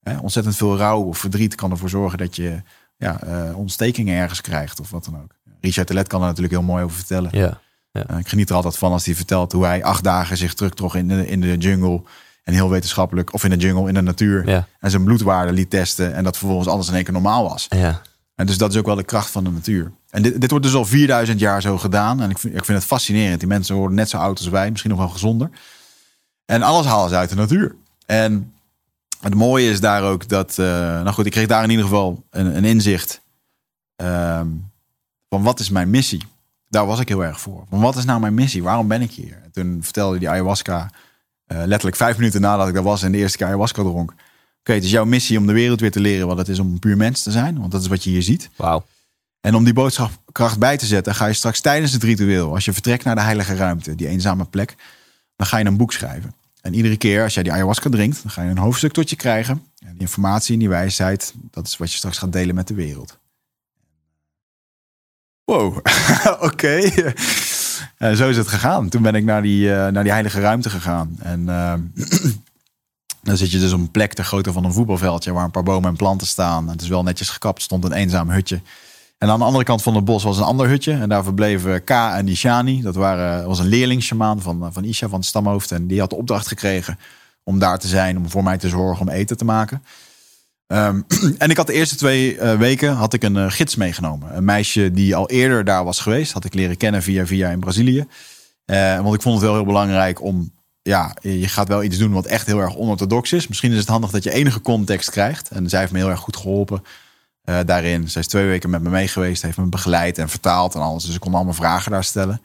Hè, ontzettend veel rouw of verdriet kan ervoor zorgen dat je ja, eh, ontstekingen ergens krijgt of wat dan ook. Richard Telet kan er natuurlijk heel mooi over vertellen. Ja. Eh, ik geniet er altijd van als hij vertelt hoe hij acht dagen zich terugtrok in de, in de jungle. En heel wetenschappelijk, of in de jungle, in de natuur. Ja. En zijn bloedwaarde liet testen. En dat vervolgens alles in één keer normaal was. Ja. En dus dat is ook wel de kracht van de natuur. En dit, dit wordt dus al 4000 jaar zo gedaan. En ik vind, ik vind het fascinerend. Die mensen worden net zo oud als wij, misschien nog wel gezonder. En alles halen ze uit de natuur. En het mooie is daar ook dat. eh, nou goed, ik kreeg daar in ieder geval een, een inzicht. ehm, van wat is mijn missie? Daar was ik heel erg voor. Van wat is nou mijn missie? Waarom ben ik hier? En toen vertelde die ayahuasca. eh, letterlijk vijf minuten nadat ik daar was en de eerste keer ayahuasca dronk. Oké, het is jouw missie om de wereld weer te leren wat het is om een puur mens te zijn. Want dat is wat je hier ziet. Wauw. En om die boodschapkracht bij te zetten, ga je straks tijdens het ritueel, als je vertrekt naar de heilige ruimte, die eenzame plek, dan ga je een boek schrijven. En iedere keer als jij die ayahuasca drinkt, dan ga je een hoofdstuk tot je krijgen. En die informatie en die wijsheid, dat is wat je straks gaat delen met de wereld. Wow, <laughs> oké. Eh, zo is het gegaan. Toen ben ik naar die, eh, naar die heilige ruimte gegaan. En eh, <clears throat> dan zit je dus op een plek ter grootte van een voetbalveldje... waar een paar bomen en planten staan. Het is wel netjes gekapt, stond een eenzaam hutje. En aan de andere kant van het bos was een ander hutje. En daar verbleven K en Ishani. Dat waren, was een leerlingsjamaan van, van Isha, van het stamhoofd. En die had de opdracht gekregen om daar te zijn, om voor mij te zorgen, om eten te maken. Ehm, <clears throat> en ik had de eerste twee eh, weken had ik een eh, gids meegenomen. Een meisje die al eerder daar was geweest. Had ik leren kennen via via in Brazilië. Eh, want ik vond het wel heel belangrijk om... Ja, je gaat wel iets doen wat echt heel erg onorthodox is. Misschien is het handig dat je enige context krijgt. En zij heeft me heel erg goed geholpen eh, daarin. Zij is twee weken met me mee geweest. Heeft me begeleid en vertaald en alles. Dus ik kon allemaal vragen daar stellen.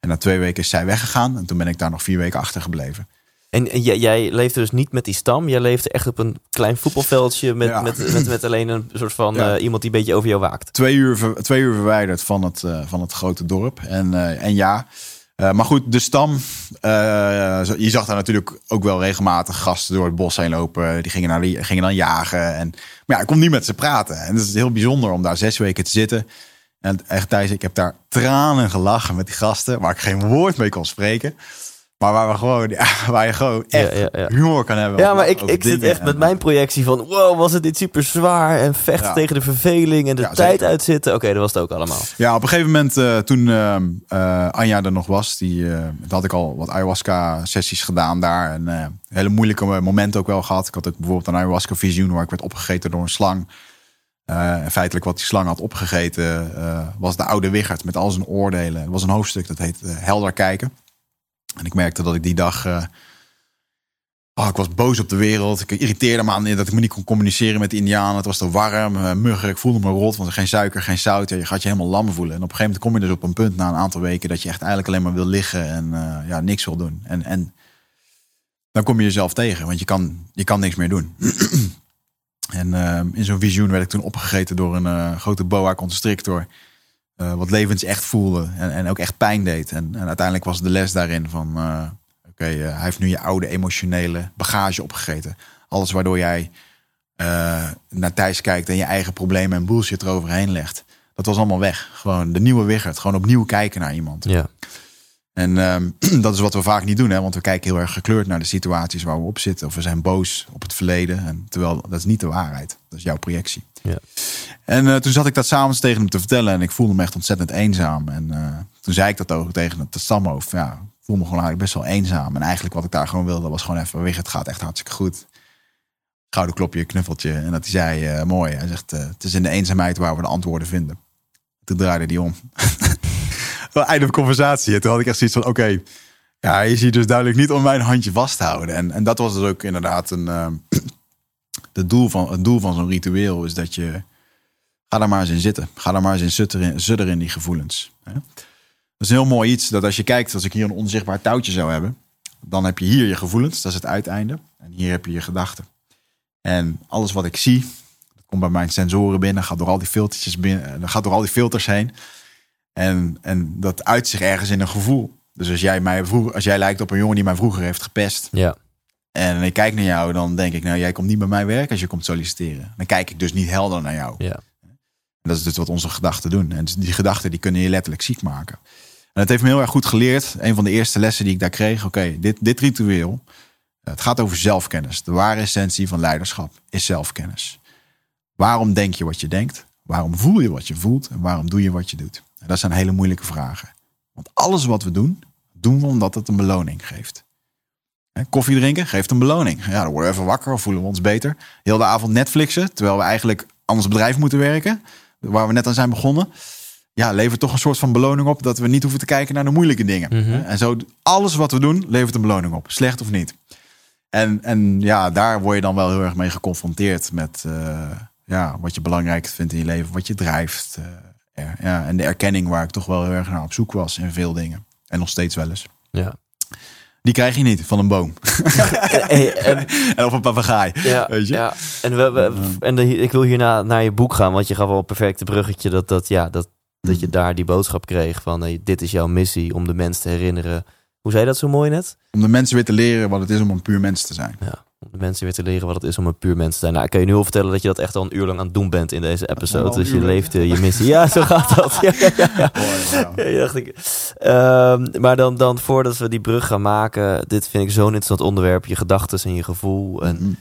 En na twee weken is zij weggegaan. En toen ben ik daar nog vier weken achter gebleven. En, en jij, jij leefde dus niet met die stam. Jij leefde echt op een klein voetbalveldje met, Ja. met, met, met alleen een soort van Ja. eh, iemand die een beetje over jou waakt. twee uur, twee uur verwijderd van het, eh, van het grote dorp. En, en ja, eh, maar goed, de stam. eh, je zag daar natuurlijk ook wel regelmatig gasten door het bos heen lopen. Die gingen, naar gingen dan jagen. En, maar ja, ik kon niet met ze praten. En het is heel bijzonder om daar zes weken te zitten. En echt, Thijs, ik heb daar tranen gelachen met die gasten. Waar ik geen woord mee kon spreken. Maar waar, we gewoon, ja, <laughs> waar je gewoon echt Ja, ja, ja. humor kan hebben. Ja, maar ik, ik zit echt met mijn projectie van... wow, was het dit super zwaar en vechten tegen de verveling en de tijd uitzitten. Oké, dat was het ook allemaal. Ja, op een gegeven moment eh, toen ehm, eh, Anja er nog was, die, eh, had ik al wat ayahuasca-sessies gedaan daar. En hele moeilijke momenten ook wel gehad. Ik had ook bijvoorbeeld een ayahuasca-visioen waar ik werd opgegeten door een slang. En feitelijk wat die slang had opgegeten was de oude Wiggert met al zijn oordelen. Er was een hoofdstuk dat heet Helder kijken. En ik merkte dat ik die dag... Oh, ik was boos op de wereld. Ik irriteerde me aan dat ik me niet kon communiceren met de Indianen. Het was te warm, eh, muggen. Ik voelde me rot, want geen suiker, geen zout. Je gaat je helemaal lam voelen. En op een gegeven moment kom je dus op een punt na een aantal weken... dat je echt eigenlijk alleen maar wil liggen en eh, ja, niks wil doen. En, en dan kom je jezelf tegen, want je kan, je kan niks meer doen. <clears throat> en in zo'n visioen werd ik toen opgegeten door een grote boa constrictor... eh, wat levens echt voelde en, en ook echt pijn deed. En, en uiteindelijk was de les daarin van, eh, oké, eh, hij heeft nu je oude emotionele bagage opgegeten. Alles waardoor jij naar Thijs kijkt en je eigen problemen en bullshit eroverheen legt. Dat was allemaal weg. Gewoon de nieuwe Wiggert. Gewoon opnieuw kijken naar iemand. Ja. En ehm, <clears throat> dat is wat we vaak niet doen, hè? want we kijken heel erg gekleurd naar de situaties waar we op zitten. Of we zijn boos op het verleden. En terwijl dat is niet de waarheid. Dat is jouw projectie. Ja. En eh, toen zat ik dat s'avonds tegen hem te vertellen. En ik voelde me echt ontzettend eenzaam. En eh, toen zei ik dat ook tegen het stamhoofd. Ja, ik voel me gewoon eigenlijk best wel eenzaam. En eigenlijk wat ik daar gewoon wilde was gewoon even... Wig, het gaat echt hartstikke goed. Schouderklopje, knuffeltje. En dat hij zei, eh, mooi. Hij zegt, het is in de eenzaamheid waar we de antwoorden vinden. Toen draaide hij om. <laughs> <laughs> Wel einde van conversatie. En toen had ik echt zoiets van, oké... ja, je ziet dus duidelijk niet om mijn handje vasthouden. En, en dat was dus ook inderdaad een... eh, <clears throat> het doel van, het doel van zo'n ritueel is dat je... Ga daar maar eens in zitten. Ga daar maar eens in sudderen, sudderen in die gevoelens. Hè? Dat is een heel mooi iets. Dat als je kijkt, als ik hier een onzichtbaar touwtje zou hebben... dan heb je hier je gevoelens. Dat is het uiteinde. En hier heb je je gedachten. En alles wat ik zie... dat komt bij mijn sensoren binnen. Gaat door al die filtertjes binnen. Dat gaat door al die filters heen. En, en dat uit zich ergens in een gevoel. Dus als jij, mij vroeger, als jij lijkt op een jongen die mij vroeger heeft gepest... Ja. en ik kijk naar jou, dan denk ik... nou, jij komt niet bij mij werken als je komt solliciteren. Dan kijk ik dus niet helder naar jou. Ja. En dat is dus wat onze gedachten doen. En die gedachten die kunnen je letterlijk ziek maken. En het heeft me heel erg goed geleerd. Een van de eerste lessen die ik daar kreeg. Oké, dit, dit ritueel. Het gaat over zelfkennis. De ware essentie van leiderschap is zelfkennis. Waarom denk je wat je denkt? Waarom voel je wat je voelt? En waarom doe je wat je doet? En dat zijn hele moeilijke vragen. Want alles wat we doen, doen we omdat het een beloning geeft. Koffie drinken geeft een beloning. Ja, dan worden we even wakker of voelen we ons beter. Heel de avond Netflixen, terwijl we eigenlijk aan ons bedrijf moeten werken. Waar we net aan zijn begonnen. Ja, levert toch een soort van beloning op dat we niet hoeven te kijken naar de moeilijke dingen. Mhm. En zo, alles wat we doen, levert een beloning op. Slecht of niet. En, en ja, daar word je dan wel heel erg mee geconfronteerd met eh, ja, wat je belangrijk vindt in je leven, wat je drijft. eh, ja, ja, en de erkenning waar ik toch wel heel erg naar op zoek was in veel dingen. En nog steeds wel eens. Ja. Die krijg je niet van een boom. <laughs> En, <laughs> en of een papegaai. ja, Weet je? ja. En, we, we- en de, ik wil hierna naar je boek gaan, want je gaf wel een perfecte bruggetje dat, dat, ja, dat, dat je daar die boodschap kreeg van hey, dit is jouw missie om de mens te herinneren. Hoe zei je dat zo mooi net? Om de mensen weer te leren wat het is om een puur mens te zijn. Ja, om de mensen weer te leren wat het is om een puur mens te zijn. Nou, ik kan je nu al vertellen dat je dat echt al een uur lang aan het doen bent in deze episode. Dus je leeft eh, je missie. Ja, zo gaat dat. Ja, ja, ja, <laughs> ja. Ja, ja, dacht ik. Ehm, maar dan, dan voordat we die brug gaan maken, dit vind ik zo'n interessant onderwerp. Je gedachten en je gevoel. En Mhm.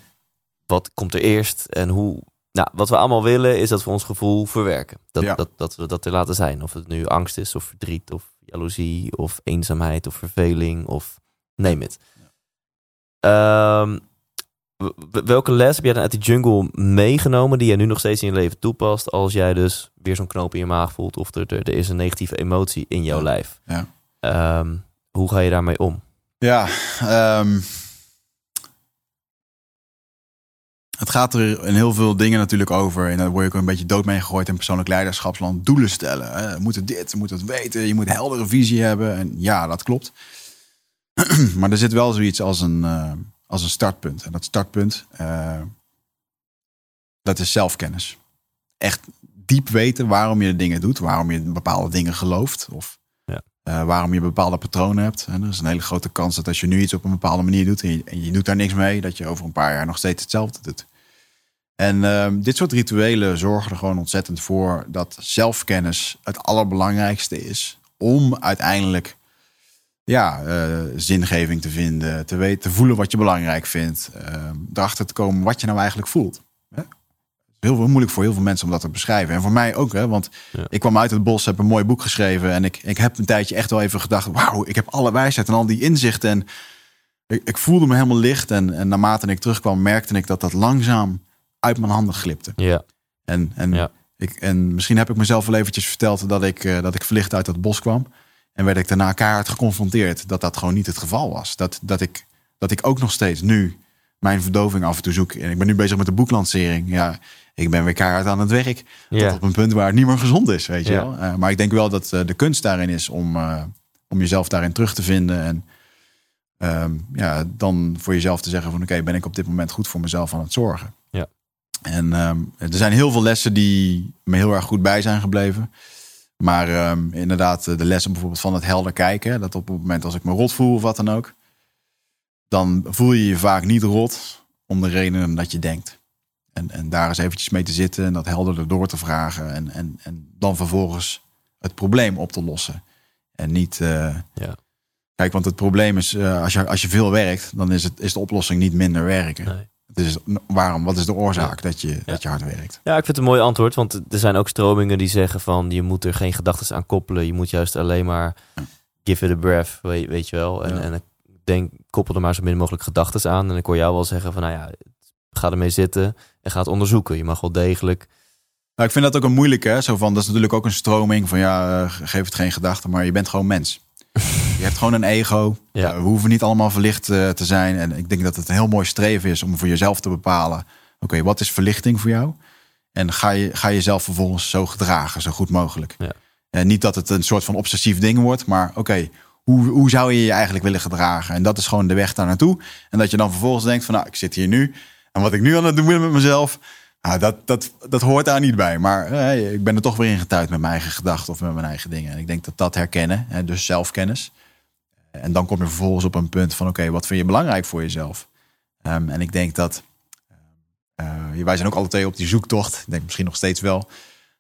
wat komt er eerst en hoe. Nou, wat we allemaal willen is dat we ons gevoel verwerken. Dat, Ja. dat, dat we dat er laten zijn. Of het nu angst is, of verdriet, of jaloezie, of eenzaamheid, of verveling, of neem het. Ehm, w- welke les heb jij dan uit die jungle meegenomen die jij nu nog steeds in je leven toepast als jij dus weer zo'n knoop in je maag voelt of er, er, is een negatieve emotie in jouw Ja. lijf? Ja. Ehm, hoe ga je daarmee om? Ja, ehm, het gaat er in heel veel dingen natuurlijk over. En daar word je ook een beetje dood mee gegooid in persoonlijk leiderschapsland. Doelen stellen. Hè. We moeten dit, we moeten het weten. Je moet een heldere visie hebben. En ja, dat klopt. <clears throat> maar er zit wel zoiets als een, eh, als een startpunt. En dat startpunt, eh, dat is zelfkennis. Echt diep weten waarom je de dingen doet. Waarom je bepaalde dingen gelooft. Of Ja. eh, waarom je bepaalde patronen hebt. En er is een hele grote kans dat als je nu iets op een bepaalde manier doet... en je, en je doet daar niks mee... dat je over een paar jaar nog steeds hetzelfde doet. En ehm, dit soort rituelen zorgen er gewoon ontzettend voor... dat zelfkennis het allerbelangrijkste is... om uiteindelijk ja, eh, zingeving te vinden... Te, weten, te voelen wat je belangrijk vindt... ehm, erachter te komen wat je nou eigenlijk voelt. Hè? Heel veel moeilijk voor heel veel mensen om dat te beschrijven. En voor mij ook, hè, want Ja. ik kwam uit het bos, heb een mooi boek geschreven... en ik, ik heb een tijdje echt wel even gedacht... wauw, ik heb alle wijsheid en al die inzichten... en ik, ik voelde me helemaal licht. En, en naarmate ik terugkwam, merkte ik dat dat langzaam uit mijn handen glipte. Ja, En, en, Ja. ik, en misschien heb ik mezelf wel eventjes verteld dat ik, eh, dat ik verlicht uit dat bos kwam. En werd ik daarna keihard geconfronteerd dat dat gewoon niet het geval was. Dat, dat, ik, dat ik ook nog steeds nu mijn verdoving af en toe zoek. En ik ben nu bezig met de boeklancering. Ja, ik ben weer keihard aan het werk. Tot ja. op een punt waar het niet meer gezond is, weet je wel. Eh, maar ik denk wel dat eh, de kunst daarin is om, om jezelf daarin terug te vinden. En ehm, ja, dan voor jezelf te zeggen van oké, ben ik op dit moment goed voor mezelf aan het zorgen. En ehm, er zijn heel veel lessen die me heel erg goed bij zijn gebleven. Maar ehm, inderdaad, de lessen bijvoorbeeld van het helder kijken. Dat op het moment als ik me rot voel of wat dan ook. Dan voel je je vaak niet rot om de redenen dat je denkt. En, en daar eens eventjes mee te zitten en dat helderder door te vragen. En, en, en dan vervolgens het probleem op te lossen. En niet. eh, Ja. Kijk, want het probleem is, eh, als, je, als je veel werkt, dan is, het, is de oplossing niet minder werken. Nee. Is, waarom, wat is de oorzaak dat, je, dat je hard werkt? Ja, ik vind het een mooi antwoord. Want er zijn ook stromingen die zeggen van je moet er geen gedachten aan koppelen. Je moet juist alleen maar Ja. give it a breath, weet, weet je wel. En, Ja. en ik denk, koppel er maar zo min mogelijk gedachten aan. En ik hoor jou wel zeggen van nou ja, ga ermee zitten en ga het onderzoeken. Je mag wel degelijk. Nou, ik vind dat ook een moeilijke. Hè? Zo van, dat is natuurlijk ook een stroming van ja, eh, geef het geen gedachten, maar je bent gewoon mens. Je hebt gewoon een ego. Ja. Eh, we hoeven niet allemaal verlicht eh, te zijn. En ik denk dat het een heel mooi streven is om voor jezelf te bepalen: oké, wat is verlichting voor jou? En ga, je, ga jezelf vervolgens zo gedragen, zo goed mogelijk. Ja. En niet dat het een soort van obsessief ding wordt, maar oké, hoe, hoe zou je je eigenlijk willen gedragen? En dat is gewoon de weg daar naartoe. En dat je dan vervolgens denkt: van nou, ik zit hier nu. En wat ik nu aan het doen ben met mezelf, nou, dat, dat, dat hoort daar niet bij. Maar eh, ik ben er toch weer in getuigd met mijn eigen gedachten of met mijn eigen dingen. En ik denk dat dat herkennen, hè, dus zelfkennis. En dan kom je vervolgens op een punt van: oké, wat vind je belangrijk voor jezelf? Ehm, en ik denk dat eh, wij zijn ook alle twee op die zoektocht. Ik denk misschien nog steeds wel.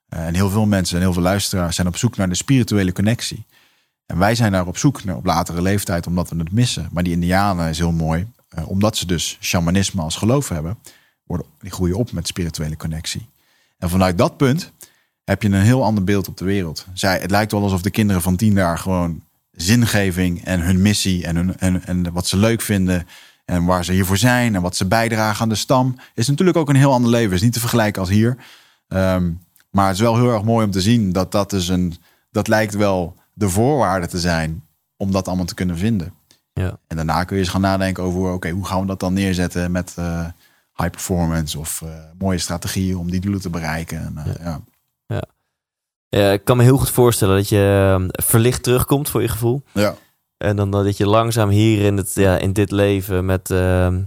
Eh, en heel veel mensen en heel veel luisteraars zijn op zoek naar de spirituele connectie. En wij zijn daar op zoek naar op latere leeftijd, omdat we het missen. Maar die Indianen is heel mooi, eh, omdat ze dus shamanisme als geloof hebben, worden, die groeien op met spirituele connectie. En vanuit dat punt heb je een heel ander beeld op de wereld. Zij, het lijkt wel alsof de kinderen van tien jaar gewoon zingeving en hun missie en, hun, en, en wat ze leuk vinden en waar ze hiervoor zijn en wat ze bijdragen aan de stam, is natuurlijk ook een heel ander leven. is niet te vergelijken als hier. Ehm, maar het is wel heel erg mooi om te zien dat dat dus een, dat lijkt wel de voorwaarde te zijn om dat allemaal te kunnen vinden. Ja. En daarna kun je eens gaan nadenken over, oké, hoe gaan we dat dan neerzetten met eh, high performance of eh, mooie strategieën om die doelen te bereiken. En, eh, ja. Ja, ik kan me heel goed voorstellen dat je ehm, verlicht terugkomt voor je gevoel. Ja. En dan dat je langzaam hier in, het, ja, in dit leven met ehm,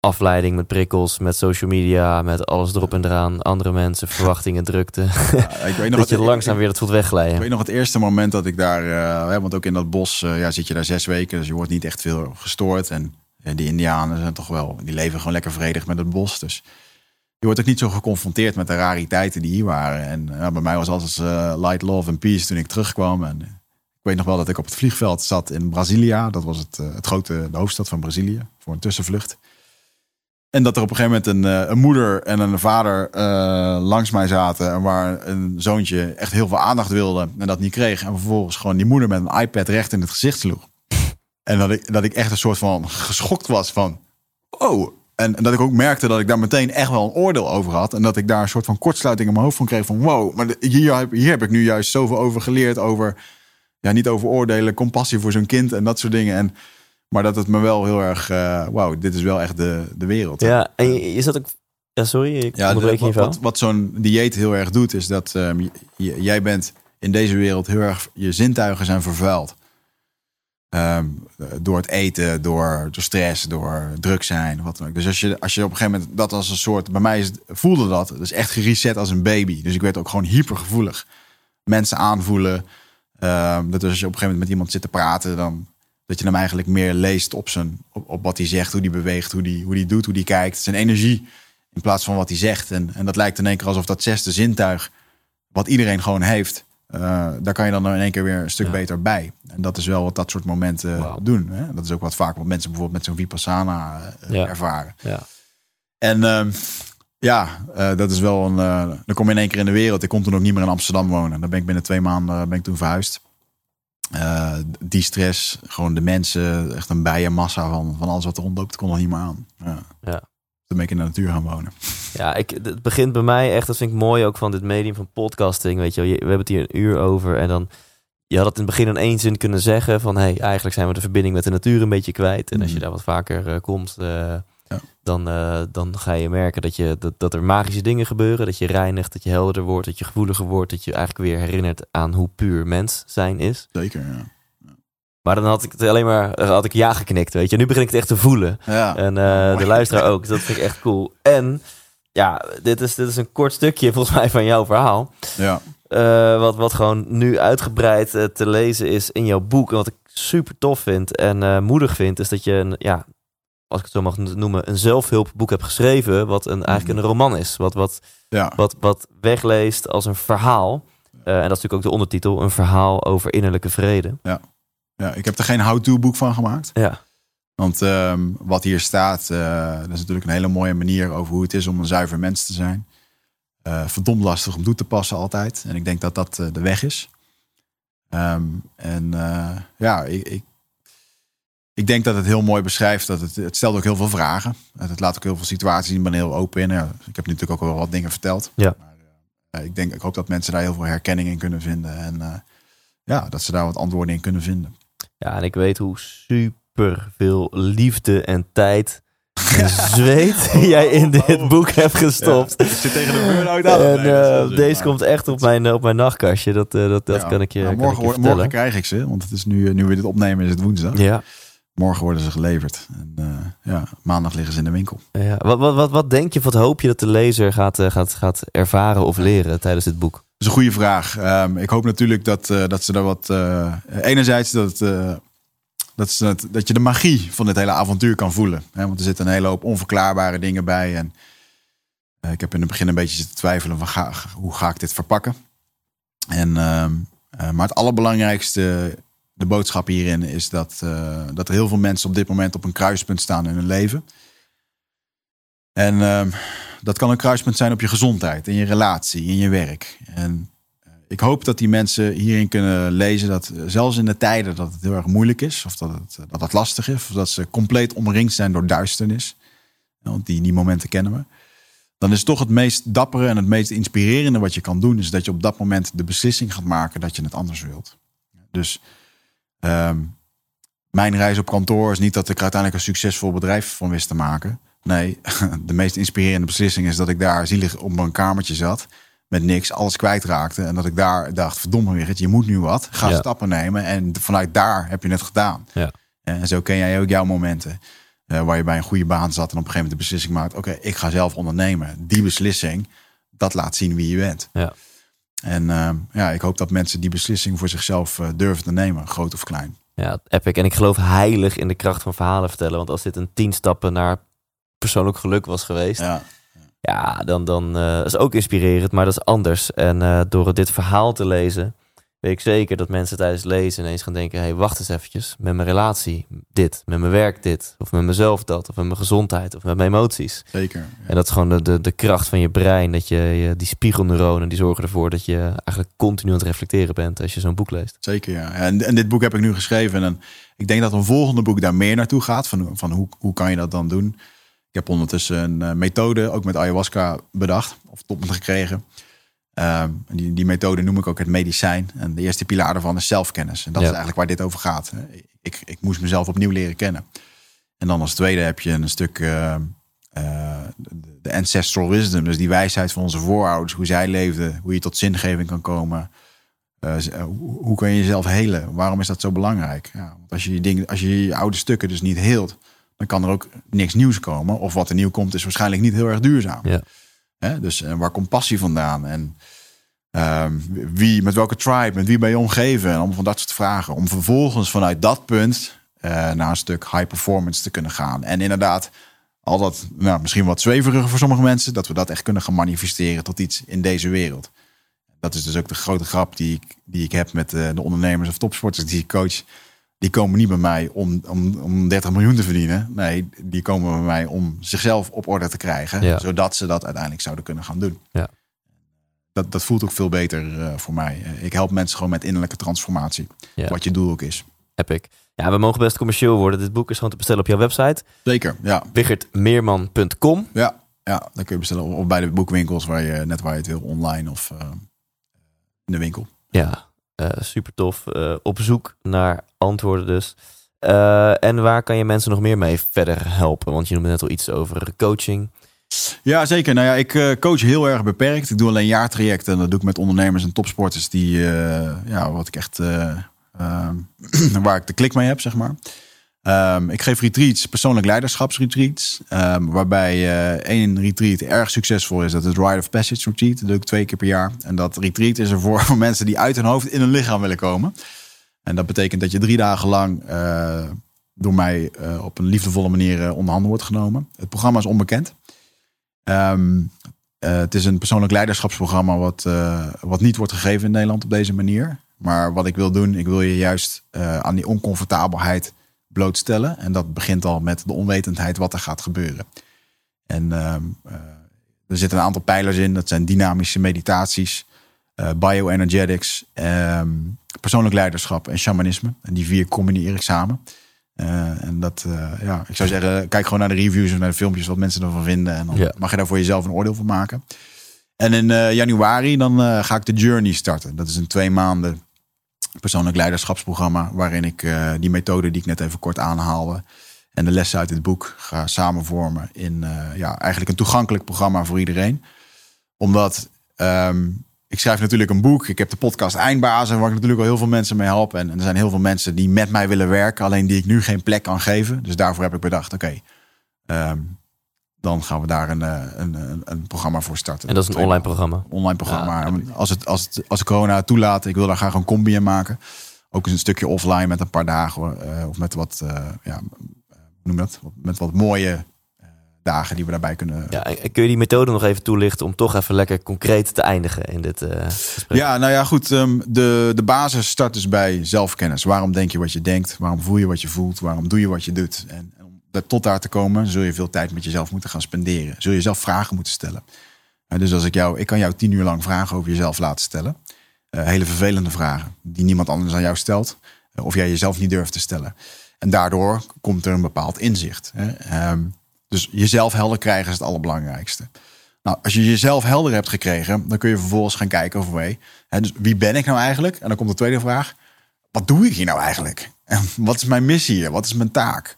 afleiding, met prikkels, met social media, met alles erop en eraan, andere mensen, verwachtingen, drukte. Ja, ik weet <laughs> nog dat je langzaam weer dat voelt Ik wegglijden. weet nog het eerste moment dat ik daar, eh, hè, want ook in dat bos eh, ja, zit je daar zes weken, dus je wordt niet echt veel gestoord. En eh, die Indianen zijn toch wel, die leven gewoon lekker vredig met het bos. Dus je wordt ook niet zo geconfronteerd met de rariteiten die hier waren. En ja, bij mij was alles eh, light, love en peace toen ik terugkwam. En eh, ik weet nog wel dat ik op het vliegveld zat in Brasilia. Dat was het, eh, het grote, de hoofdstad van Brazilië, voor een tussenvlucht. En dat er op een gegeven moment een, eh, een moeder en een vader eh, langs mij zaten. En waar een zoontje echt heel veel aandacht wilde en dat niet kreeg. En vervolgens gewoon die moeder met een iPad recht in het gezicht sloeg. En dat ik, dat ik echt een soort van geschokt was van... Oh, en, dat ik ook merkte dat ik daar meteen echt wel een oordeel over had. En dat ik daar een soort van kortsluiting in mijn hoofd van kreeg van... Wow, maar hier, heb- hier heb ik nu juist zoveel over geleerd. Over, ja, niet over oordelen, compassie voor zo'n kind en dat soort dingen. En, maar dat het me wel heel erg... eh Wauw, dit is wel echt de, de wereld. Ja, en je, je zat ook... Ja, sorry, ik Ja, onderbreek de- je wat, wat, wat zo'n dieet heel erg doet, is dat ehm, j- jij bent in deze wereld heel erg, je zintuigen zijn vervuild. Ehm, door het eten, door, door stress, door druk zijn, wat dan ook. Dus als je, als je op een gegeven moment dat als een soort, bij mij voelde dat, dus echt gereset als een baby. Dus ik werd ook gewoon hypergevoelig. Mensen aanvoelen. Ehm, dat als je op een gegeven moment met iemand zit te praten, dan dat je hem eigenlijk meer leest op, zijn, op, op wat hij zegt, hoe hij beweegt, hoe hij hoe die doet, hoe hij kijkt. Zijn energie in plaats van wat hij zegt. En, en dat lijkt in één keer alsof dat zesde zintuig, wat iedereen gewoon heeft, eh, daar kan je dan in één keer weer een stuk Ja. beter bij. En dat is wel wat dat soort momenten Wauw. doen. Hè? Dat is ook wat vaak wat mensen bijvoorbeeld met zo'n vipassana eh, Ja. ervaren. Ja. En ehm, ja, eh, dat is wel een. eh, dan kom je in één keer in de wereld. Ik kon toen ook niet meer in Amsterdam wonen. Dan ben ik binnen twee maanden eh, ben ik toen verhuisd. Eh, die stress, gewoon de mensen, echt een bijenmassa van, van alles wat er rondloopt, kon er niet meer aan. Ja. Toen ben ik in de natuur gaan wonen. Ja, ik, het begint bij mij echt, dat vind ik mooi ook van dit medium van podcasting. Weet je, we hebben het hier een uur over en dan, je had het in het begin in één zin kunnen zeggen van, hey, eigenlijk zijn we de verbinding met de natuur een beetje kwijt. En als je Mhm. daar wat vaker eh, komt, eh, Ja. dan, eh, dan ga je merken dat, je, dat, dat er magische dingen gebeuren. Dat je reinigt, dat je helderder wordt, dat je gevoeliger wordt. Dat je eigenlijk weer herinnert aan hoe puur mens zijn is. Zeker, ja. Maar dan had ik het alleen maar, eh, had ik ja geknikt, weet je. Nu begin ik het echt te voelen. Ja, En eh, mooi. de luisteraar ook. Dat vind ik echt cool. En ja, dit is, dit is een kort stukje volgens mij van jouw verhaal. Ja. Uh, wat, wat gewoon nu uitgebreid uh, te lezen is in jouw boek. En wat ik super tof vind en uh, moedig vind, is dat je een, ja, als ik het zo mag noemen, een zelfhulpboek hebt geschreven. Wat een, eigenlijk een roman is. Wat, wat, ja. wat, wat wegleest als een verhaal. en dat is natuurlijk ook de ondertitel: Een verhaal over innerlijke vrede. Ja, ja ik heb er geen how-to boek van gemaakt. Ja. Want um, wat hier staat, uh, dat is natuurlijk een hele mooie manier over hoe het is om een zuiver mens te zijn. Uh, verdomd lastig om toe te passen altijd. En ik denk dat dat uh, de weg is. Um, en ja, ik, ik, ik, denk dat het heel mooi beschrijft. Dat het, het stelt ook heel veel vragen. Het laat ook heel veel situaties zien. Ik ben heel open in. Ja, ik heb natuurlijk ook wel wat dingen verteld. Ja. Maar, ik, denk, ik hoop dat mensen daar heel veel herkenning in kunnen vinden. En ja, dat ze daar wat antwoorden in kunnen vinden. Ja, en ik weet hoe super veel liefde en tijd en zweet jij in dit boek hebt gestopt. Ja, ik zit tegen de burn-out aan. En uh, deze komt echt op mijn, op mijn nachtkastje. Dat, uh, dat, dat ja, kan ik je, nou, morgen, kan ik je morgen krijg ik ze, want het is nu, nu we dit opnemen is het woensdag. Ja. Morgen worden ze geleverd. En uh, ja, maandag liggen ze in de winkel. Ja. Wat, wat, wat, wat denk je, wat hoop je dat de lezer gaat, gaat, gaat ervaren of leren tijdens dit boek? Dat is een goede vraag. Um, ik hoop natuurlijk dat, dat ze daar wat... enerzijds dat het dat, het, dat je de magie van dit hele avontuur kan voelen. Hè? Want er zitten een hele hoop onverklaarbare dingen bij. En uh, ik heb in het begin een beetje zitten twijfelen van hoe ga ik dit verpakken. En, uh, uh, maar het allerbelangrijkste, de boodschap hierin, is dat, dat er heel veel mensen op dit moment op een kruispunt staan in hun leven. En ehm, dat kan een kruispunt zijn op je gezondheid, in je relatie, in je werk. En ik hoop dat die mensen hierin kunnen lezen dat zelfs in de tijden dat het heel erg moeilijk is, of dat het, dat het lastig is, of dat ze compleet omringd zijn door duisternis, want die, die momenten kennen we, dan is toch het meest dappere en het meest inspirerende wat je kan doen, is dat je op dat moment de beslissing gaat maken dat je het anders wilt. Dus um, mijn reis op kantoor is niet dat ik uiteindelijk een succesvol bedrijf van wist te maken. Nee, <laughs> de meest inspirerende beslissing is dat ik daar zielig op mijn kamertje zat met niks alles kwijtraakte. En dat ik daar dacht, verdomme weer, je moet nu wat. Ga stappen nemen. En vanuit daar heb je het gedaan. Ja. En zo ken jij ook jouw momenten. Uh, waar je bij een goede baan zat en op een gegeven moment de beslissing maakt. Oké, ik ga zelf ondernemen. Die beslissing, dat laat zien wie je bent. Ja. En uh, ja, ik hoop dat mensen die beslissing voor zichzelf uh, durven te nemen, groot of klein. Ja, epic. En ik geloof heilig in de kracht van verhalen vertellen. Want als dit een tien stappen naar persoonlijk geluk was geweest, ja. Ja, dan, dan uh, is ook inspirerend, maar dat is anders. En uh, door dit verhaal te lezen, weet ik zeker dat mensen tijdens lezen ineens gaan denken: hé, hey, wacht eens eventjes, met mijn relatie dit, met mijn werk dit, of met mezelf dat, of met mijn gezondheid, of met mijn emoties. Zeker. Ja. En dat is gewoon de, de, de kracht van je brein, dat je, je die spiegelneuronen, die zorgen ervoor dat je eigenlijk continu aan het reflecteren bent als je zo'n boek leest. Zeker, ja. En, en dit boek heb ik nu geschreven en ik denk dat een volgende boek daar meer naartoe gaat, van, van hoe, hoe kan je dat dan doen? Ik heb ondertussen een uh, methode, ook met ayahuasca, bedacht. Of tot me gekregen. Uh, die, die methode noem ik ook het medicijn. En de eerste pilaar daarvan is zelfkennis. En dat Ja. is eigenlijk waar dit over gaat. Ik, ik moest mezelf opnieuw leren kennen. En dan als tweede heb je een stuk eh, eh, de, ancestral wisdom. Dus die wijsheid van onze voorouders. Hoe zij leefden. Hoe je tot zingeving kan komen. Eh, eh, hoe, hoe kan je jezelf helen? Waarom is dat zo belangrijk? Ja, want als je, die dingen, als je je oude stukken dus niet heelt, dan kan er ook niks nieuws komen. Of wat er nieuw komt, is waarschijnlijk niet heel erg duurzaam. Ja. Hè? Dus eh, waar komt passie vandaan? En ehm, wie, met welke tribe, met wie ben je omgeven? En allemaal van dat soort vragen. Om vervolgens vanuit dat punt eh, naar een stuk high performance te kunnen gaan. En inderdaad, al dat nou, misschien wat zweveriger voor sommige mensen, dat we dat echt kunnen gaan manifesteren tot iets in deze wereld. Dat is dus ook de grote grap die ik, die ik heb met eh, de ondernemers of topsporters die ik coach. Die komen niet bij mij om, om, om 30 miljoen te verdienen. Nee, die komen bij mij om zichzelf op orde te krijgen. Ja. Zodat ze dat uiteindelijk zouden kunnen gaan doen. Ja. Dat, dat voelt ook veel beter eh, voor mij. Ik help mensen gewoon met innerlijke transformatie. Ja. Wat je doel ook is. Epic. Ja, we mogen best commercieel worden. Dit boek is gewoon te bestellen op jouw website. Zeker, ja. wiggertmeerman.com. Ja, ja dan kun je bestellen. Of bij de boekwinkels waar je net waar je het wil. Online of eh, in de winkel. Ja, eh, super tof. Eh, op zoek naar antwoorden dus. Eh, en waar kan je mensen nog meer mee verder helpen? Want je noemde net al iets over coaching. Ja, zeker. Nou ja, ik coach heel erg beperkt. Ik doe alleen jaartrajecten. En dat doe ik met ondernemers en topsporters die, ja, wat ik echt, eh, eh, <clears throat> waar ik de klik mee heb, zeg maar. Ehm, ik geef retreats, persoonlijk leiderschapsretreats. ehm, waarbij eh, één retreat erg succesvol is. Dat is Rite of Passage Retreat. Dat doe ik twee keer per jaar. En dat retreat is er voor <laughs> mensen die uit hun hoofd in hun lichaam willen komen. En dat betekent dat je drie dagen lang eh, door mij eh, op een liefdevolle manier onder handen wordt genomen. Het programma is onbekend. Ehm, eh, het is een persoonlijk leiderschapsprogramma wat, wat niet wordt gegeven in Nederland op deze manier. Maar wat ik wil doen, ik wil je juist aan die oncomfortabelheid blootstellen. En dat begint al met de onwetendheid wat er gaat gebeuren. En ehm, eh, er zitten een aantal pijlers in. Dat zijn dynamische meditaties, eh, bioenergetics, ehm, persoonlijk leiderschap en shamanisme. En die vier combineer ik samen. Eh, en dat, ja, ik zou zeggen, kijk gewoon naar de reviews en naar de filmpjes, wat mensen ervan vinden. En dan Ja. mag je daar voor jezelf een oordeel van maken. En in januari dan ga ik de Journey starten. Dat is een twee maanden persoonlijk leiderschapsprogramma. Waarin ik eh, die methode die ik net even kort aanhaalde. En de lessen uit het boek ga samenvormen in eh, ja, eigenlijk een toegankelijk programma voor iedereen. Omdat ehm, ik schrijf natuurlijk een boek. Ik heb de podcast Eindbazen, waar ik natuurlijk al heel veel mensen mee help. En, er zijn heel veel mensen die met mij willen werken, alleen die ik nu geen plek kan geven. Dus daarvoor heb ik bedacht, oké, ehm, dan gaan we daar een, eh, een, een, een programma voor starten. En dat is een online programma. Online programma. Ja, als, het, als, het, als corona toelaat, ik wil daar graag een combi in maken. Ook eens een stukje offline met een paar dagen. eh, of met wat, eh, ja, noem dat? Met wat mooie dagen die we daarbij kunnen. Ja, en kun je die methode nog even toelichten om toch even lekker concreet te eindigen in dit gesprek? Ja, nou ja, goed. ehm, de, de basis start dus bij zelfkennis. Waarom denk je wat je denkt? Waarom voel je wat je voelt? Waarom doe je wat je doet? En, tot daar te komen, zul je veel tijd met jezelf moeten gaan spenderen. Zul je zelf vragen moeten stellen. Eh, dus als ik jou, ik kan jou tien uur lang vragen over jezelf laten stellen. Eh, hele vervelende vragen die niemand anders aan jou stelt. eh, of jij jezelf niet durft te stellen. En daardoor komt er een bepaald inzicht. Ehm, dus jezelf helder krijgen is het allerbelangrijkste. Nou, als je jezelf helder hebt gekregen, dan kun je vervolgens gaan kijken over hey, dus wie ben ik nou eigenlijk? En dan komt de tweede vraag: wat doe ik hier nou eigenlijk? En <laughs> wat is mijn missie hier? Wat is mijn taak?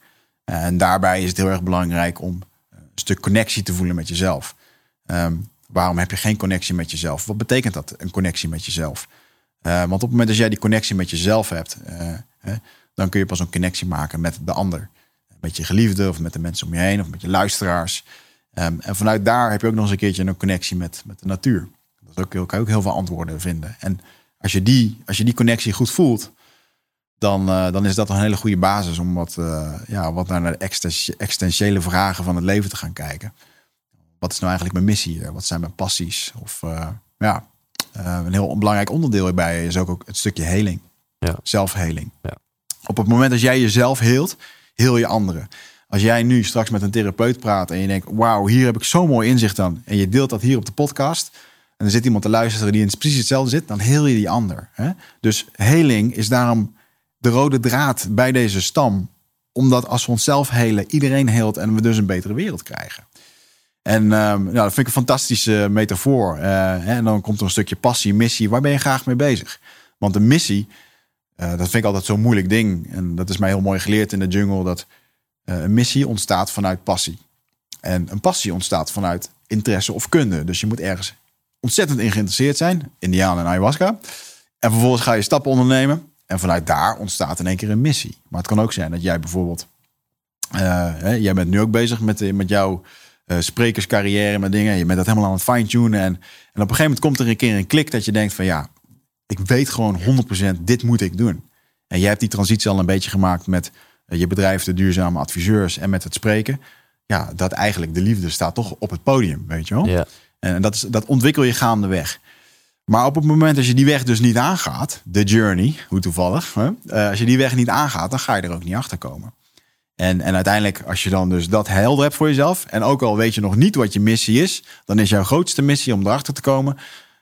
En daarbij is het heel erg belangrijk om eh, een stuk connectie te voelen met jezelf. Ehm, waarom heb je geen connectie met jezelf? Wat betekent dat, een connectie met jezelf? Eh, want op het moment dat jij die connectie met jezelf hebt, eh, hè, dan kun je pas een connectie maken met de ander. Met je geliefde of met de mensen om je heen of met je luisteraars. Ehm, en vanuit daar heb je ook nog eens een keertje een connectie met, met de natuur. Dat ook, kan je ook heel veel antwoorden vinden. En als je die, als je die connectie goed voelt, dan, eh, dan is dat een hele goede basis om wat, eh, ja, wat naar de existentiële vragen van het leven te gaan kijken. Wat is nou eigenlijk mijn missie? Wat zijn mijn passies? Of eh, ja, een heel belangrijk onderdeel hierbij is ook, ook het stukje heling. Ja. Zelfheling. Ja. Op het moment dat jij jezelf heelt, heel je anderen. Als jij nu straks met een therapeut praat en je denkt, wauw, hier heb ik zo'n mooi inzicht aan. En je deelt dat hier op de podcast. En er zit iemand te luisteren die in precies hetzelfde zit, dan heel je die ander. Hè? Dus heling is daarom de rode draad bij deze stam. Omdat als we onszelf helen, iedereen heelt en we dus een betere wereld krijgen. En ehm, nou, dat vind ik een fantastische metafoor. Eh, hè, en dan komt er een stukje passie, missie. Waar ben je graag mee bezig? Want een missie, eh, dat vind ik altijd zo'n moeilijk ding. En dat is mij heel mooi geleerd in de jungle. Dat eh, een missie ontstaat vanuit passie. En een passie ontstaat vanuit interesse of kunde. Dus je moet ergens ontzettend in geïnteresseerd zijn. Indianen en ayahuasca. En vervolgens ga je stappen ondernemen. En vanuit daar ontstaat in één keer een missie. Maar het kan ook zijn dat jij bijvoorbeeld... eh, hè, jij bent nu ook bezig met, eh, met jouw eh, sprekerscarrière, met dingen. Je bent dat helemaal aan het fine-tunen. En, en op een gegeven moment komt er een keer een klik dat je denkt van... ja, ik weet gewoon 100% dit moet ik doen. En jij hebt die transitie al een beetje gemaakt met je bedrijf, de duurzame adviseurs en met het spreken. Ja, dat eigenlijk de liefde staat toch op het podium, weet je wel? Ja. En dat, is, dat ontwikkel je gaandeweg. Maar op het moment dat je die weg dus niet aangaat, de journey, hoe toevallig, hè? eh, als je die weg niet aangaat, dan ga je er ook niet achter komen. En, en uiteindelijk, als je dan dus dat helder hebt voor jezelf, en ook al weet je nog niet wat je missie is, dan is jouw grootste missie om erachter te komen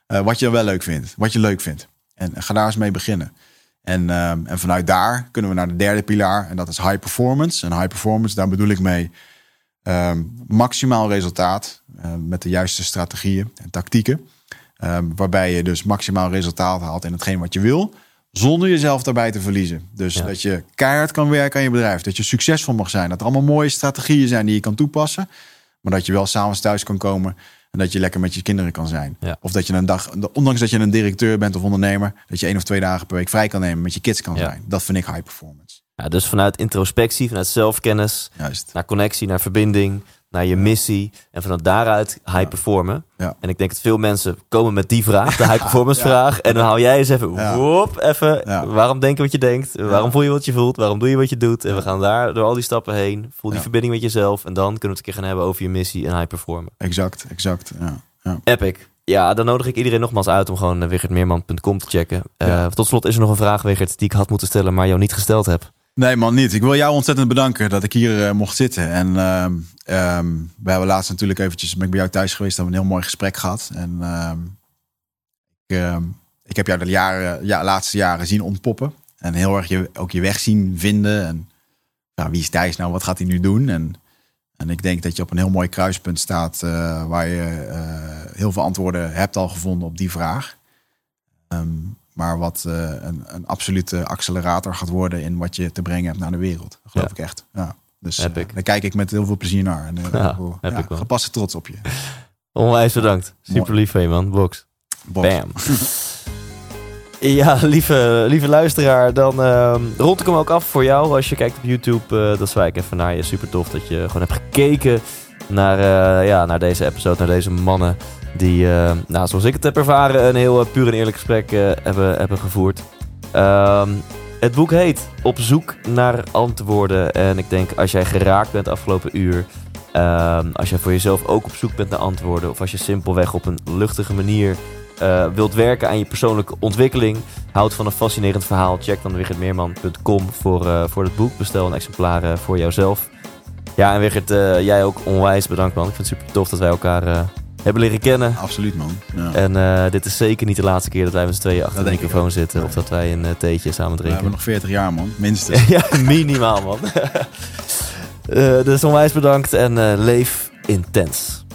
eh, wat je wel leuk vindt, wat je leuk vindt. En ga daar eens mee beginnen. En, ehm, en vanuit daar kunnen we naar de derde pilaar, en dat is high performance. En high performance, daar bedoel ik mee maximaal resultaat eh, met de juiste strategieën en tactieken. Ehm, waarbij je dus maximaal resultaat haalt in hetgeen wat je wil, zonder jezelf daarbij te verliezen. Dus Ja. dat je keihard kan werken aan je bedrijf, dat je succesvol mag zijn, dat er allemaal mooie strategieën zijn die je kan toepassen, maar dat je wel s'avonds thuis kan komen en dat je lekker met je kinderen kan zijn. Ja. Of dat je een dag, ondanks dat je een directeur bent of ondernemer, dat je één of twee dagen per week vrij kan nemen, met je kids kan Ja. zijn. Dat vind ik high performance. Ja, dus vanuit introspectie, vanuit zelfkennis, Juist. naar connectie, naar verbinding, naar je missie. En vanuit daaruit high performen. Ja. En ik denk dat veel mensen komen met die vraag, de <laughs> high performance vraag. En dan hou jij eens even, even, waarom denk je wat je denkt? Waarom voel je wat je voelt? Waarom doe je wat je doet? En we gaan daar door al die stappen heen. Voel die verbinding met jezelf. En dan kunnen we het een keer gaan hebben over je missie en high performen. Exact, exact. Ja. Ja. Epic. Ja, dan nodig ik iedereen nogmaals uit om gewoon uh, wichertmeerman.com te checken. Uh, Ja. Tot slot is er nog een vraag, Wichert, die ik had moeten stellen, maar jou niet gesteld heb. Nee, man, niet. Ik wil jou ontzettend bedanken dat ik hier eh, mocht zitten. En ehm, ehm, we hebben laatst natuurlijk eventjes ben ik bij jou thuis geweest. We een heel mooi gesprek gehad. En ehm, ik, ik heb jou de jaren, ja, laatste jaren zien ontpoppen. En heel erg je, ook je weg zien vinden. En wie is Thijs nou? Wat gaat hij nu doen? En, en ik denk dat je op een heel mooi kruispunt staat. eh, waar je eh, heel veel antwoorden hebt al gevonden op die vraag. Maar wat eh, een, een absolute accelerator gaat worden in wat je te brengen hebt naar de wereld. Dat geloof Ja. ik echt. Ja. Dus eh, daar kijk ik met heel veel plezier naar. En, eh, Ja, heb ja, ik wel. Gepaste trots op je. <laughs> Onwijs bedankt. Super lief van je, man. Box. Bam. <laughs> Ja, lieve, lieve luisteraar, dan ehm, rond ik hem ook af voor jou. Als je kijkt op YouTube, dan zwaai ik even naar je. Super tof dat je gewoon hebt gekeken naar, ja, naar deze episode, naar deze mannen. Die, eh, nou, zoals ik het heb ervaren, een heel eh, puur en eerlijk gesprek eh, hebben, hebben gevoerd. Ehm, het boek heet Op zoek naar antwoorden. En ik denk, als jij geraakt bent afgelopen uur... ehm, als jij voor jezelf ook op zoek bent naar antwoorden... of als je simpelweg op een luchtige manier wilt werken aan je persoonlijke ontwikkeling... houdt van een fascinerend verhaal... check dan wichertmeerman.com voor, voor het boek. Bestel een exemplaar voor jouzelf. Ja, en Wichert, eh, jij ook onwijs bedankt man. Ik vind het super tof dat wij elkaar hebben leren kennen. Absoluut, man. Ja. En eh, dit is zeker niet de laatste keer dat wij met z'n tweeën achter Dat de microfoon zitten. Nee. Of dat wij een eh, theetje samen We drinken. hebben nog 40 jaar, man. Minstens. <laughs> ja, minimaal man. <laughs> Eh, dus onwijs bedankt en leef intens.